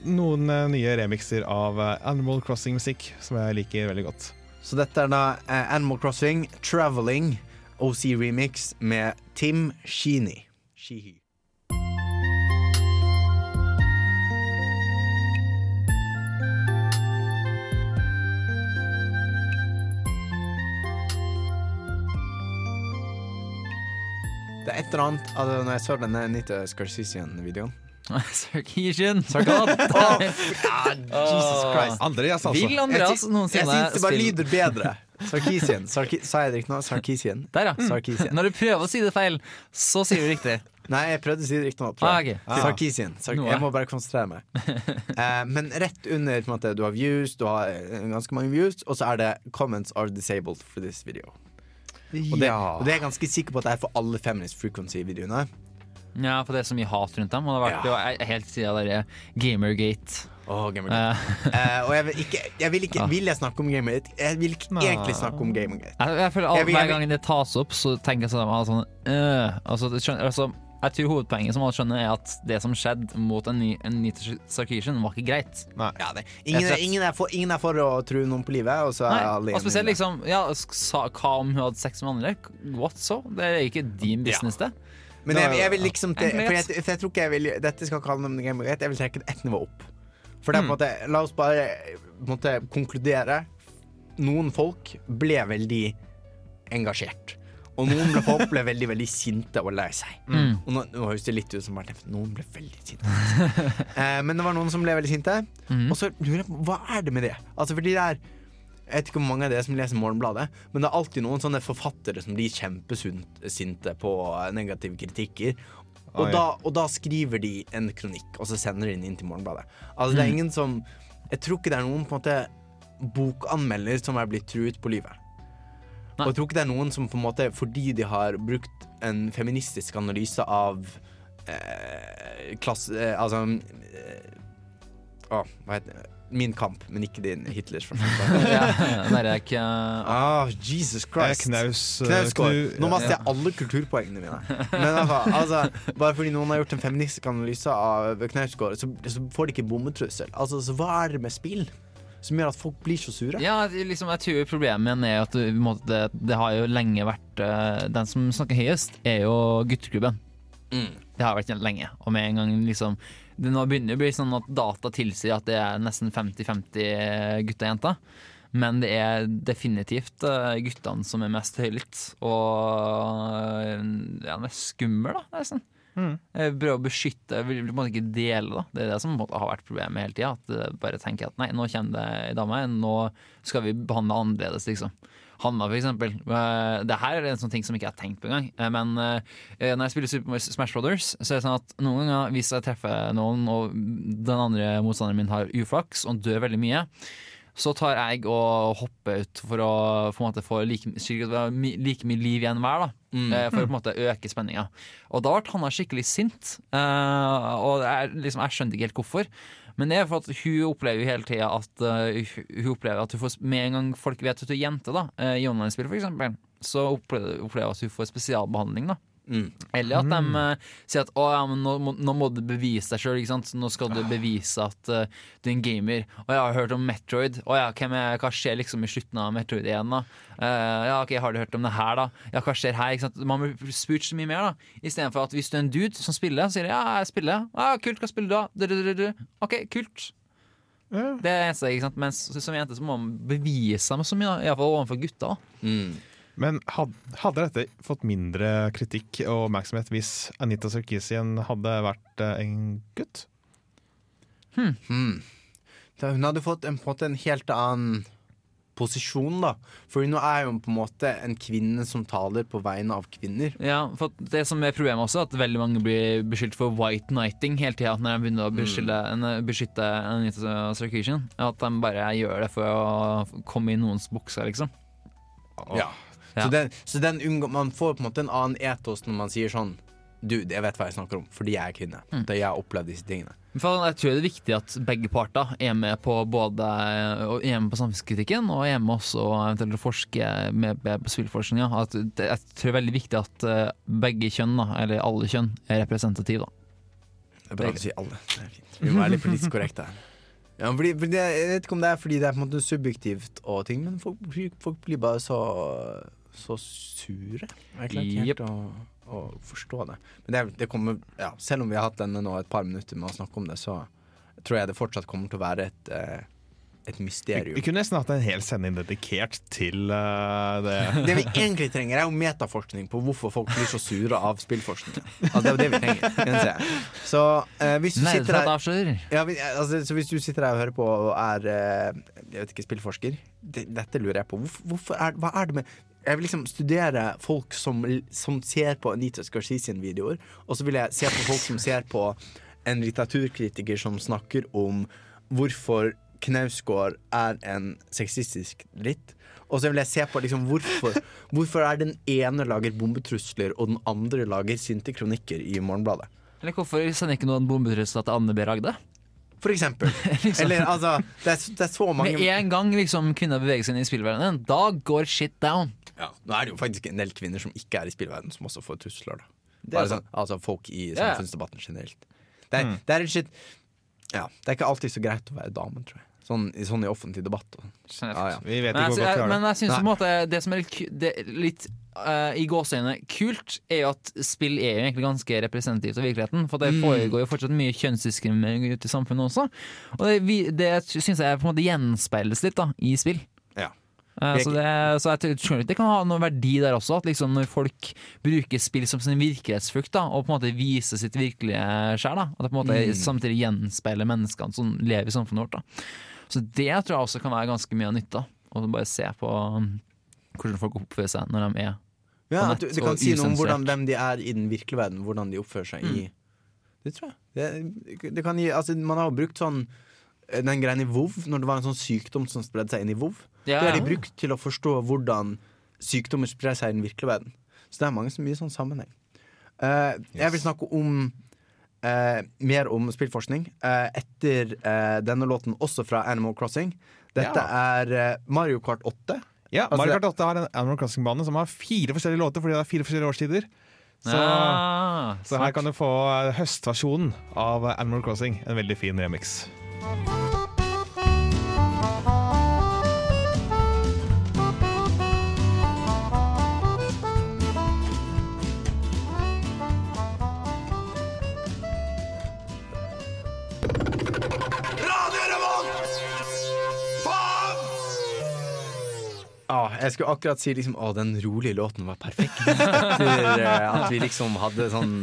Noen nye remixer av Animal Crossing-musikk som jeg liker veldig godt. Så dette er da Animal Crossing Traveling OC Remix med Tim Sheeny. Sheehy. Det er et eller annet altså, Når jeg så denne Nita Scorsese-videoen Sarkisian! Ah, Jesus Christ. Andreas, altså. Vil Andreas noensinne Jeg syns det bare lyder bedre. Sarkisian. Sarki sa jeg det ikke nå? Sarkisian. Der, ja. Sarkisian. Når du prøver å si det feil, så sier du riktig. Nei, jeg prøvde å si det riktig nå. Ah, okay. Sarkisian. Sark jeg må bare konsentrere meg. Eh, men rett under på en måte, du har views, du har eh, ganske mange views, og så er det 'comments are disabled for this video'. Og det, og det er jeg ganske sikker på at det er for alle feminist frequency-videoene. Ja, for det er så mye hat rundt dem. Og det har vært det var helt siden der Gamergate. Åh, Gamergate. Eh, Eh, og jeg vil ikke, jeg vil, ikke vil jeg snakke om Gamergate? Jeg vil ikke egentlig snakke om Gamergate. jeg, jeg føler Jeg at vil- Hver jeg vil- gang det tas opp, så tenker jeg sånn, altså, sånn øh, altså, skjønner, altså, Jeg tror hovedpoenget som alle skjønner er at det som skjedde mot en ny Anita Sarkisian, var ikke greit. Ja, det, ingen, er, ingen, er for, ingen er for å tro noen på livet, og så er Nei, alle og spesielt liksom ja, sa, Hva om hun hadde sex med andre? What so? Det er ikke din business, det. Men jeg, jeg vil liksom til, for jeg, for jeg tror ikke jeg vil Dette skal ikke handle om Game Greit, jeg vil trekke det ett nivå opp. For det er på en Mm. måte La oss bare på måte, konkludere. Noen folk ble veldig engasjert. Og noen ble, folk ble veldig veldig sinte og lei seg. Mm. Og nå, nå høres det litt ut som at noen ble veldig sinte. eh, men det var noen som ble veldig sinte. Mm. Og så lurer jeg på, hva er det med det? Altså fordi det er Jeg vet ikke hvor mange av dere som leser Morgenbladet, men det er alltid noen sånne forfattere som blir kjempesinte på negative kritikker. Og, da, og da skriver de en kronikk, og så sender de den inn til Morgenbladet. Altså det er ingen som Jeg tror ikke det er noen på en måte bokanmelder som er blitt truet på livet. Nei. Og jeg tror ikke det er noen som på en måte fordi de har brukt en feministisk analyse av eh, klasse... Eh, altså eh, Å, hva heter det? Min kamp, men ikke din Hitlers. Ja, det er ikke ah, Jesus Christ. Knaus eh, Knausgård. Knu- Nå mister ja. jeg alle kulturpoengene mine. Men altså, bare fordi noen har gjort en feministisk analyse av Knausgård, så, så får de ikke bommetrussel. Altså, så hva er det med spill som gjør at folk blir så sure? Ja, liksom, jeg tror problemet er at du, måte, det, det har jo lenge vært eh, Den som snakker høyest, er jo gutteklubben. Mm. Det har vært lenge. Og med en gang liksom Det nå begynner det å bli sånn at data tilsier at det er nesten 50-50 gutter og jenter. Men det er definitivt eh, guttene som er mest høylytt. Og eh, ja, de er skummel, da, nesten. Jeg Prøve å beskytte, vil på en måte ikke dele. da Det er det som har vært problemet hele tida. At bare tenker at nei, nå kommer det ei dame, nå skal vi behandle annerledes, liksom. Hanna, for eksempel. Eh, Det her er en sånn ting som ikke jeg har tenkt på engang. Eh, Men eh, når jeg spiller Super Smash Brothers, så er det sånn at noen ganger hvis jeg treffer noen, og den andre motstanderen min har uflaks og dør veldig mye, så tar jeg og hopper ut for å måte få like, like mye liv igjen hver. da mm. For å på en måte øke spenninga. Og da ble Hanna skikkelig sint. eh, og jeg, liksom, jeg skjønte ikke helt hvorfor. Men det er for at hun opplever jo hele tida at uh, hun- opplever at hun får, Med en gang folk vet at hun er jente, da eh, i online-spill f.eks., så opplever hun at hun får spesialbehandling. da Mm. eller at de eh, sier at å, ja, men nå, må, nå må du bevise deg sjøl. Nå skal du bevise at uh, du er en gamer. Og jeg har hørt om Metroid. Å ja, hvem er, hva skjer liksom i slutten av Metroid 1? da? Uh, ja, ok, Har du hørt om det her, da? Ja, hva skjer her? Ikke sant? Man blir spurt så mye mer. da Istedenfor at hvis du er en dude som spiller, så sier de ja, jeg spiller. Ja, kult, hva spiller du da? Du, du, du, du. Ok, kult. Det er det eneste, ikke sant? Mens som jente så må man bevise seg så mye, iallfall overfor gutta. da. Mm. Men had, hadde dette fått mindre kritikk og oppmerksomhet hvis Anita Sarkisian hadde vært eh, en gutt? Hmm. Hmm. hun hadde fått en, på en måte en helt annen posisjon, da. For nå er hun på en måte en kvinne som taler på vegne av kvinner. Ja, for det som er problemet også, at veldig mange blir beskyldt for white knighting hele tida når de begynner å beskytte, en- beskytte Anita Sarkisian. At de bare gjør det for å komme i noens bukser, liksom. Ja. Ja. Så, den, så den unngår, man får på en måte en annen etos når man sier sånn Dude, jeg vet hva jeg snakker om, fordi jeg er kvinne. Da jeg har opplevd disse tingene. For jeg tror det er viktig at begge parter er med på både er med på samfunnskritikken og er med også eventuelt å forske med, på spillforskninga. At Jeg tror det er veldig viktig at eh, begge kjønn, da, eller alle kjønn, er representative. Det er bra du sier alle. Det er fint. Vi må være litt politisk korrekte. Ja, fordi, fordi jeg vet ikke om det er fordi det er på en måte subjektivt og ting, men folk, folk blir bare så, så sure. Jeg klarer ikke helt å, å forstå det. Men det, det kommer, ja, selv om vi har hatt denne nå et par minutter med å snakke om det, så tror jeg det fortsatt kommer til å være et, eh, et mysterium. vi kunne nesten hatt en hel sending dedikert til uh, det. Det vi egentlig trenger, er jo metaforskning på hvorfor folk blir så sure av spillforskning. Altså, det er jo det vi trenger. Så uh, hvis du sitter der her ja, vi- altså, så hvis du sitter her og hører på og er uh, Jeg vet ikke, spillforsker det, Dette lurer jeg på. Hvorfor, hvorfor er, hva er det med Jeg vil liksom studere folk som, som ser på Anita Scarcisian-videoer, og så vil jeg se på folk som ser på en litteraturkritiker som snakker om hvorfor Knausgård er en sexistisk dritt. Og så vil jeg se på liksom hvorfor, hvorfor er den ene lager bombetrusler, og den andre lager sinte kronikker i Morgenbladet. Eller hvorfor sender ikke noen bombetrusler til Anne B. Ragde? For eksempel. Eller altså Det er, det er så mange Med en gang liksom kvinner beveger seg inn i spillverdenen, da går shit down. Ja, Nå er det jo faktisk en del kvinner som ikke er i spillverdenen, som også får trusler. da Det er sånn, altså folk i samfunnsdebatten generelt. Det er, det er og Ja, det er ikke alltid så greit å være dame, tror jeg. Sånn, i- sånn i offentlig debatt. Og. Ja, ja. Vi vet Men jeg, godt vi jeg, men jeg en måte det som er litt, det litt eh, i gåsehudene kult, er jo at spill er jo egentlig ganske representativt av virkeligheten. For det Mm. foregår jo fortsatt mye kjønnsdiskriminering ute i samfunnet også. Og det, vi- det syns jeg på en måte gjenspeiles litt da, i spill. Ja. Eh, så det, så jeg tror det kan ha noen verdi der også, at liksom når folk bruker spill som sin virkelighetsfrukt, da, og på en måte viser sitt virkelige sjel, da, at det på en måte Mm. samtidig gjenspeiler menneskene som lever i samfunnet vårt. Da. Så det tror jeg også kan være ganske mye av nytta. Å bare se på um, hvordan folk oppfører seg når de er Ja, nett, at du, det kan si noe om hvordan, hvem de er i den virkelige verden, hvordan de oppfører seg i Det tror jeg. Det, det kan gi, altså, man har jo brukt sånn eh, den greia i WoW, når det var en sånn sykdom som spredde seg inn i WoW. Ja, Det har de brukt til å forstå hvordan sykdommer sprer seg i den virkelige verden. Så det er mange som gir sånn sammenheng. Eh, Jeg vil snakke om uh, mer om spillforskning uh, etter denne låten, også fra Animal Crossing. Dette er eh, Mario Kart 8. Ja, Altså, Mario Kart 8 har en Animal Crossing-bane som har fire forskjellige låter fordi det er fire forskjellige årstider. Så, ja, så her kan du få eh, høstversjonen av Animal Crossing. En veldig fin remix. Ah, jeg skulle akkurat si liksom, å, den rolige låten var perfekt. Etter eh, at vi liksom hadde sånn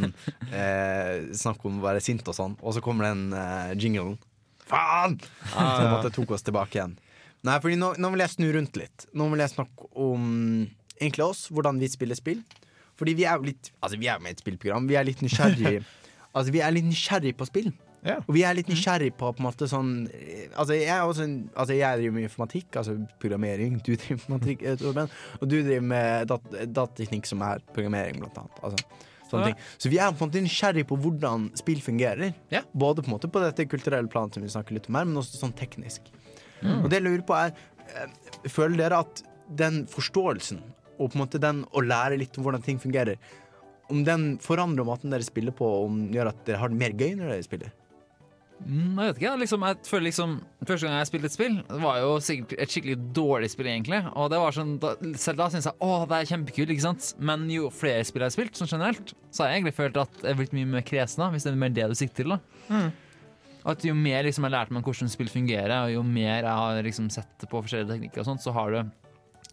eh, snakk om å være sint og sånn, og så kommer den eh, jinglen. Faen! Så måtte jeg tok oss tilbake igjen. Nei, fordi nå, nå vil jeg snu rundt litt. Nå vil jeg snakke om egentlig oss, hvordan vi spiller spill. Fordi vi er jo litt Altså, vi er med i et spillprogram. Vi er litt nysgjerrig Altså, vi er litt nysgjerrig på spill. Ja. Og vi er litt nysgjerrig på på en måte sånn eh, Altså jeg, også altså jeg driver med informatikk, altså programmering. Du driver med informatikk, eh, Og du driver med dat datateknikk, som er programmering, blant annet. Altså. Så vi er på en måte nysgjerrig på hvordan spill fungerer. Ja. Både på på dette kulturelle planet som vi snakker litt om her, men også sånn teknisk. Og det jeg lurer på er eh, Føler dere at den forståelsen, og på en måte den å lære litt om hvordan ting fungerer, om den forandrer måten dere spiller på, og gjør at dere har det mer gøy når dere spiller? Mm, jeg vet ikke, liksom, jeg føler liksom Første gang jeg spilte et spill, det var jo sikkert et skikkelig dårlig spill, egentlig. Og det var sånn, da, Selv da syntes jeg å, det er kjempekult, ikke sant? Men jo flere spill jeg har spilt, sånn generelt, så har jeg egentlig følt at jeg er blitt mye mer kresen, da, hvis det er mer det du sikter til. da At jo mer liksom, jeg lærte meg hvordan spill fungerer, og jo mer jeg har liksom, sett på forskjellige teknikker, og sånt, så har det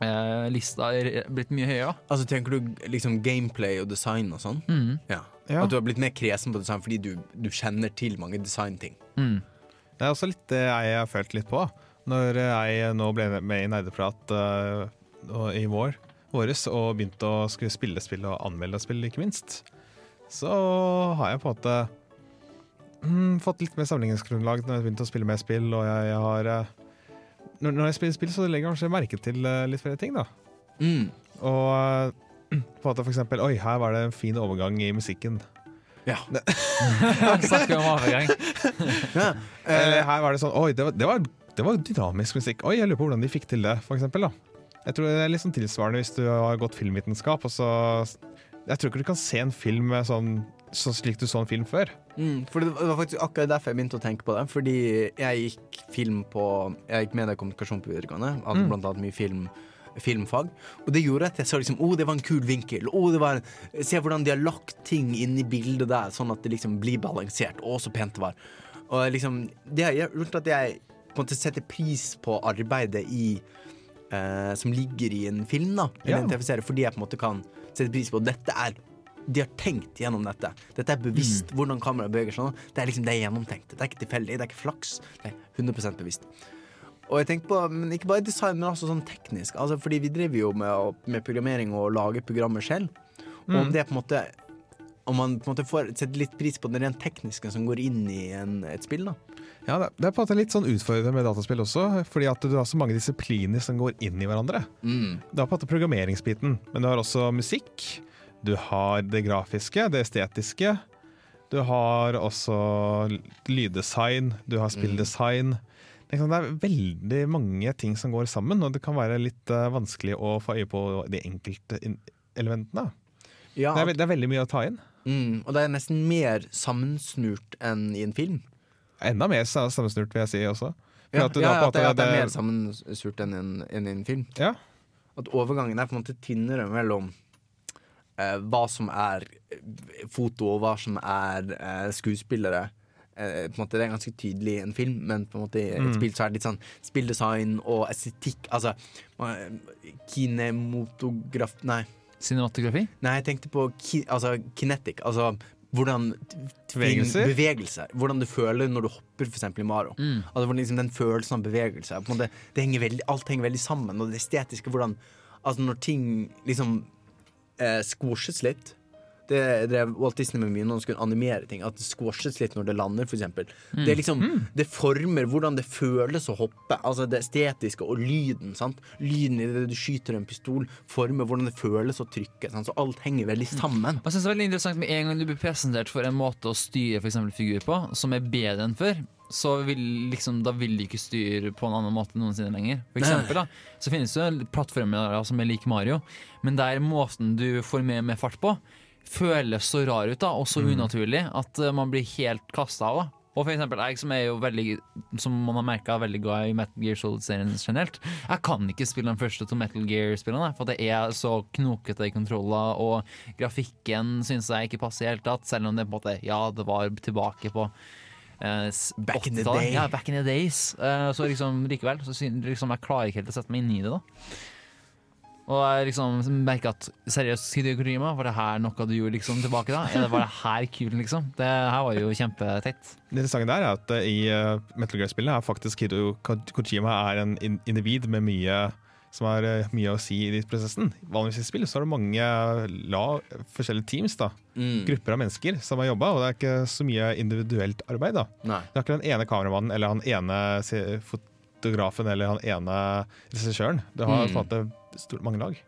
eh, lista er blitt mye høyere. da. Altså Tenker du liksom gameplay og design og sånn? Mm. Ja. Ja. At du har blitt mer kresen på design fordi du, du kjenner til mange designting? Mm. Det er også litt det jeg har følt litt på. Når jeg nå ble med i Nerdeprat eh, i vår, våres og begynte å skulle spille spill og anmelde spill, ikke minst, så har jeg på en måte mm, fått litt mer sammenligningsgrunnlag når jeg begynte å spille mer spill, og jeg, jeg har eh, når, når jeg spiller spill, så legger jeg kanskje merke til eh, litt flere ting, da. Mm. Og eh, på måte for eksempel Oi, her var det en fin overgang i musikken. Ja. Snakker om overgang. ja. Eller Eh, her var det sånn Oi, det var, det, var, det var dynamisk musikk. Oi, jeg lurer på hvordan de fikk til det, for eksempel. Da. Jeg tror det er litt sånn tilsvarende hvis du har gått filmvitenskap. Og så Jeg tror ikke du kan se en film med sånn, sånn slik du så en film før. mm, for det var faktisk akkurat derfor jeg begynte å tenke på det. Fordi jeg gikk film på Jeg gikk mediekommunikasjon på videregående. Hadde blant annet mye film filmfag. Og det gjorde at jeg så liksom Å, det var en kul vinkel. Å, det var en Se hvordan de har lagt ting inn i bildet der, sånn at det liksom blir balansert. Å, så pent det var. Og liksom Det har gjort at jeg på en måte setter pris på arbeidet i eh, som ligger i en film, da. I Ja. fordi jeg på en måte kan sette pris på Dette er De har tenkt gjennom dette. Dette er bevisst. Hvordan kameraet beveger seg. nå. Det er liksom det er gjennomtenkt. Det er ikke tilfeldig. Det er ikke flaks. Det er 100 bevisst. Og jeg tenker på, men Ikke bare design, men også sånn teknisk. Altså, fordi vi driver jo med, med programmering og lager programmer selv. Og om det på en måte Om man på en måte får sette litt pris på den rent tekniske som går inn i en, et spill, da. Ja, det er på en måte litt sånn utfordrende med dataspill også, fordi at du har så mange disipliner som går inn i hverandre. Du har på en måte programmeringsbiten, men du har også musikk. Du har det grafiske, det estetiske. Du har også lyddesign, du har spilldesign. Det er, sånn, det er veldig mange ting som går sammen, og det kan være litt eh, vanskelig å få øye på de enkelte elementene. Ja, Det er, det er veldig mye å ta inn. Mm, og det er nesten mer sammensnurt enn i en film. Enda mer sammensnurt, vil jeg si også. Ja, at ja, en at, det, at det er mer sammensurt enn i en, enn en film. Ja. At overgangen er på en måte tynnere mellom eh, hva som er eh, foto, og hva som er eh, skuespillere. Eh, på en måte Det er ganske tydelig i en film, men på en måte i et spill så er det litt sånn spilldesign og estetikk. Altså eh, kinemotograf... Nei. Cinematografi? Nei, jeg tenkte på ki, altså, kinetic. Altså hvordan Bevegelser? bevegelser. Hvordan du føler når du hopper, eksempel i Mm. Altså, liksom, den følelsen av bevegelse. Måte, det henger veldig, alt henger veldig sammen. Og det estetiske, hvordan Altså, når ting liksom eh, squashes litt det drev Walt Disney med mye når han skulle animere ting. At det squashes litt når det lander, for eksempel. Det liksom Det former hvordan det føles å hoppe. Altså det estetiske og lyden. sant? Lyden i det du skyter en pistol, former hvordan det føles å trykke. Sant? Så alt henger veldig sammen. Jeg synes det er veldig interessant Med en gang du blir presentert for en måte å styre for eksempel figur på, som er bedre enn før, så vil liksom, da vil de ikke styre på en annen måte noensinne lenger. For eksempel da, så finnes det jo plattformer som er lik Mario, men der måten du får mer med fart på, føles så rar ut da, og så unaturlig at eh, man blir helt kasta av. da. Og for eksempel jeg som er jo veldig Som man har merket er veldig glad i Metal Gear Solid-serien generelt. Jeg kan ikke spille den første to Metal Gear-spillene, for det er så knokete i kontroller, og grafikken syns jeg ikke passer i det hele tatt, selv om det på en måte Ja, det var tilbake på Back in the day. Ja, back in the days. Eh, så liksom likevel, så liksom, jeg klarer ikke helt å sette meg inn i det, da. Og jeg liksom merker at seriøst, Hideo Kojima, var det her noe du gjorde liksom tilbake da? Er det, var det her kult, liksom? Det her var jo kjempeteit. Det interessante der er at eh, i uh, Metal Gear-spillet er faktisk Hideo Kojima er en individ med mye som har eh, mye å si i prosessen. Vanligvis i spill så er det mange la, forskjellige teams, da. Mm. grupper av mennesker som har jobba, og det er ikke så mye individuelt arbeid. da. Nei. Det er ikke den ene kameramannen eller han ene fotografen eller han ene regissøren. Det har Mm. på en måte stort, mange lag.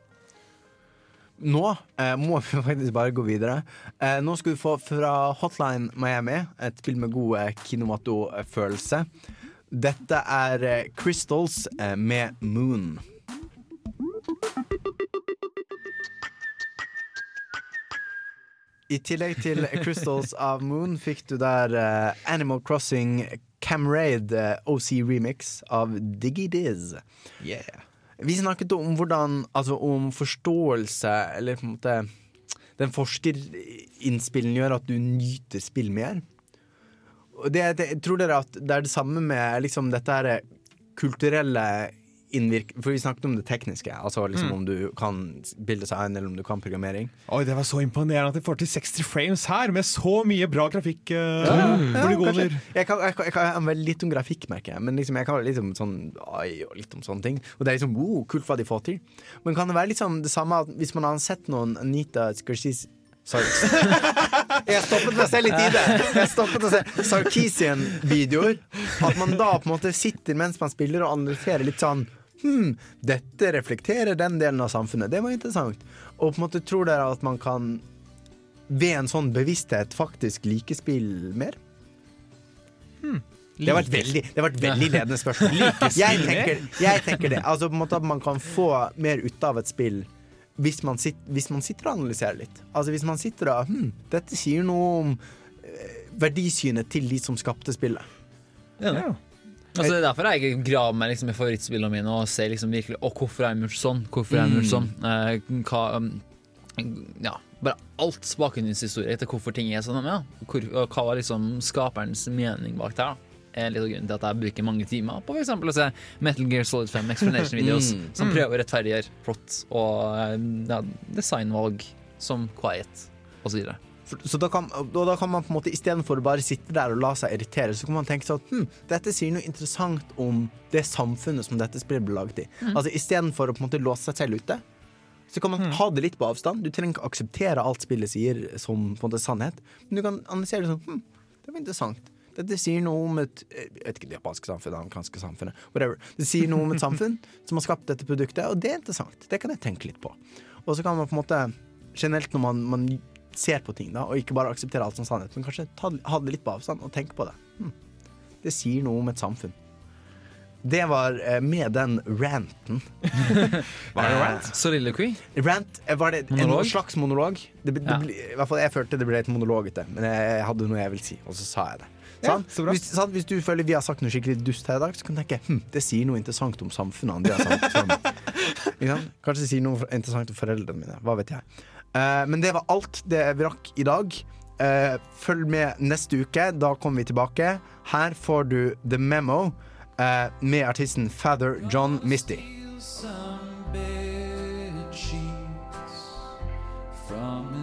Nå eh, må vi faktisk bare gå videre. Eh, nå skal du få fra Hotline Miami, et spill med god eh, kinemato-følelse. Dette er eh, Crystals eh, med Moon. I tillegg til Crystals of Moon fikk du der uh, Animal Crossing Camraid uh, OC Remix av Diggy Diz. Vi snakket om hvordan Altså om forståelse, eller på en måte Den forskerinnspillen gjør at du nyter spill mer. Det, det, tror dere at det er det samme med liksom dette her kulturelle innvirk... For vi snakket om det tekniske, altså liksom om du kan bildesign eller om du kan programmering. Oi, Det var så imponerende at de får til 60 frames her, med så mye bra grafikk. Uh, Ja. Jeg kan, jeg, kan, jeg kan veldig litt om grafikk, merker jeg. Men liksom, jeg kan litt om sånn AI og litt om sånne ting. Og det er liksom wow, kult hva de får til. Men kan det være liksom det samme at hvis man har sett noen Anita Scorsese Sorry. Jeg stoppet meg selv litt i det. Jeg stoppet å se Sarkisian-videoer. At man da på en måte sitter mens man spiller og analyserer litt sånn Hm, dette reflekterer den delen av samfunnet. Det var interessant. Og på en måte tror dere at man kan ved en sånn bevissthet faktisk like spill mer? Det har vært veldig, det har vært veldig ledende spørsmål. Jeg tenker, jeg tenker det. Altså på en måte At man kan få mer ut av et spill hvis man, sitter, hvis man sitter og analyserer litt. Altså Hvis man sitter og hm, Dette sier noe om eh, verdisynet til de som skapte spillet. Ja. Altså, det er derfor jeg graver meg liksom i favorittspillene mine og ser liksom virkelig Å, hvorfor jeg gjort sånn? Hvorfor jeg gjort sånn? Eh, hva, um, ja, bare alt bakgrunnshistorie til hvorfor ting er sånn. Ja. Hvor, hva var liksom skaperens mening bak det da? er litt av grunnen til at jeg bruker mange timer på eksempel å se Metal Gear Solid 5 explanation videos som prøver å rettferdiggjøre plott og eh, ja, designvalg som quiet osv. Så da kan, og da kan man på en måte istedenfor å bare sitte der og la seg irritere, så kan man tenke sånn hm, dette sier noe interessant om det samfunnet som dette spillet ble laget i. Altså Istedenfor å på en måte låse seg selv ute, så kan man ha det litt på avstand. Du trenger ikke akseptere alt spillet sier som på en måte sannhet, men du kan analysere det sånn hm, det var interessant. Dette sier noe om et eh, jeg vet ikke, det japanske samfunnet, amerikanske samfunnet, whatever. Det sier noe om et samfunn som har skapt dette produktet, og det er interessant. Det kan jeg tenke litt på. Og så kan man på en måte generelt når man, man ser på ting, da, og ikke bare aksepterer alt som sannhet, men kanskje ta, ha det litt på avstand og tenke på det. Hm. Det sier noe om et samfunn. det var eh, med den ranten. Var det rant? Soliloquy? Rant, eh, var det en Monolog? slags monolog? Det, det, Ja. ble- I hvert fall jeg følte det ble et monologete, men jeg, jeg hadde noe jeg ville si, og så sa jeg det. Ja, så. Hvis, sant? Hvis du føler vi har sagt noe skikkelig dust her i dag, så kan du tenke hm, det sier noe interessant om samfunnet andre har sagt? Kanskje det sier noe interessant om foreldrene mine. Hva vet jeg. Eh, men det var alt det vi rakk i dag. Uh, følg med neste uke. Da kommer vi tilbake. Her får du The Memo uh, med artisten Father John Misty. from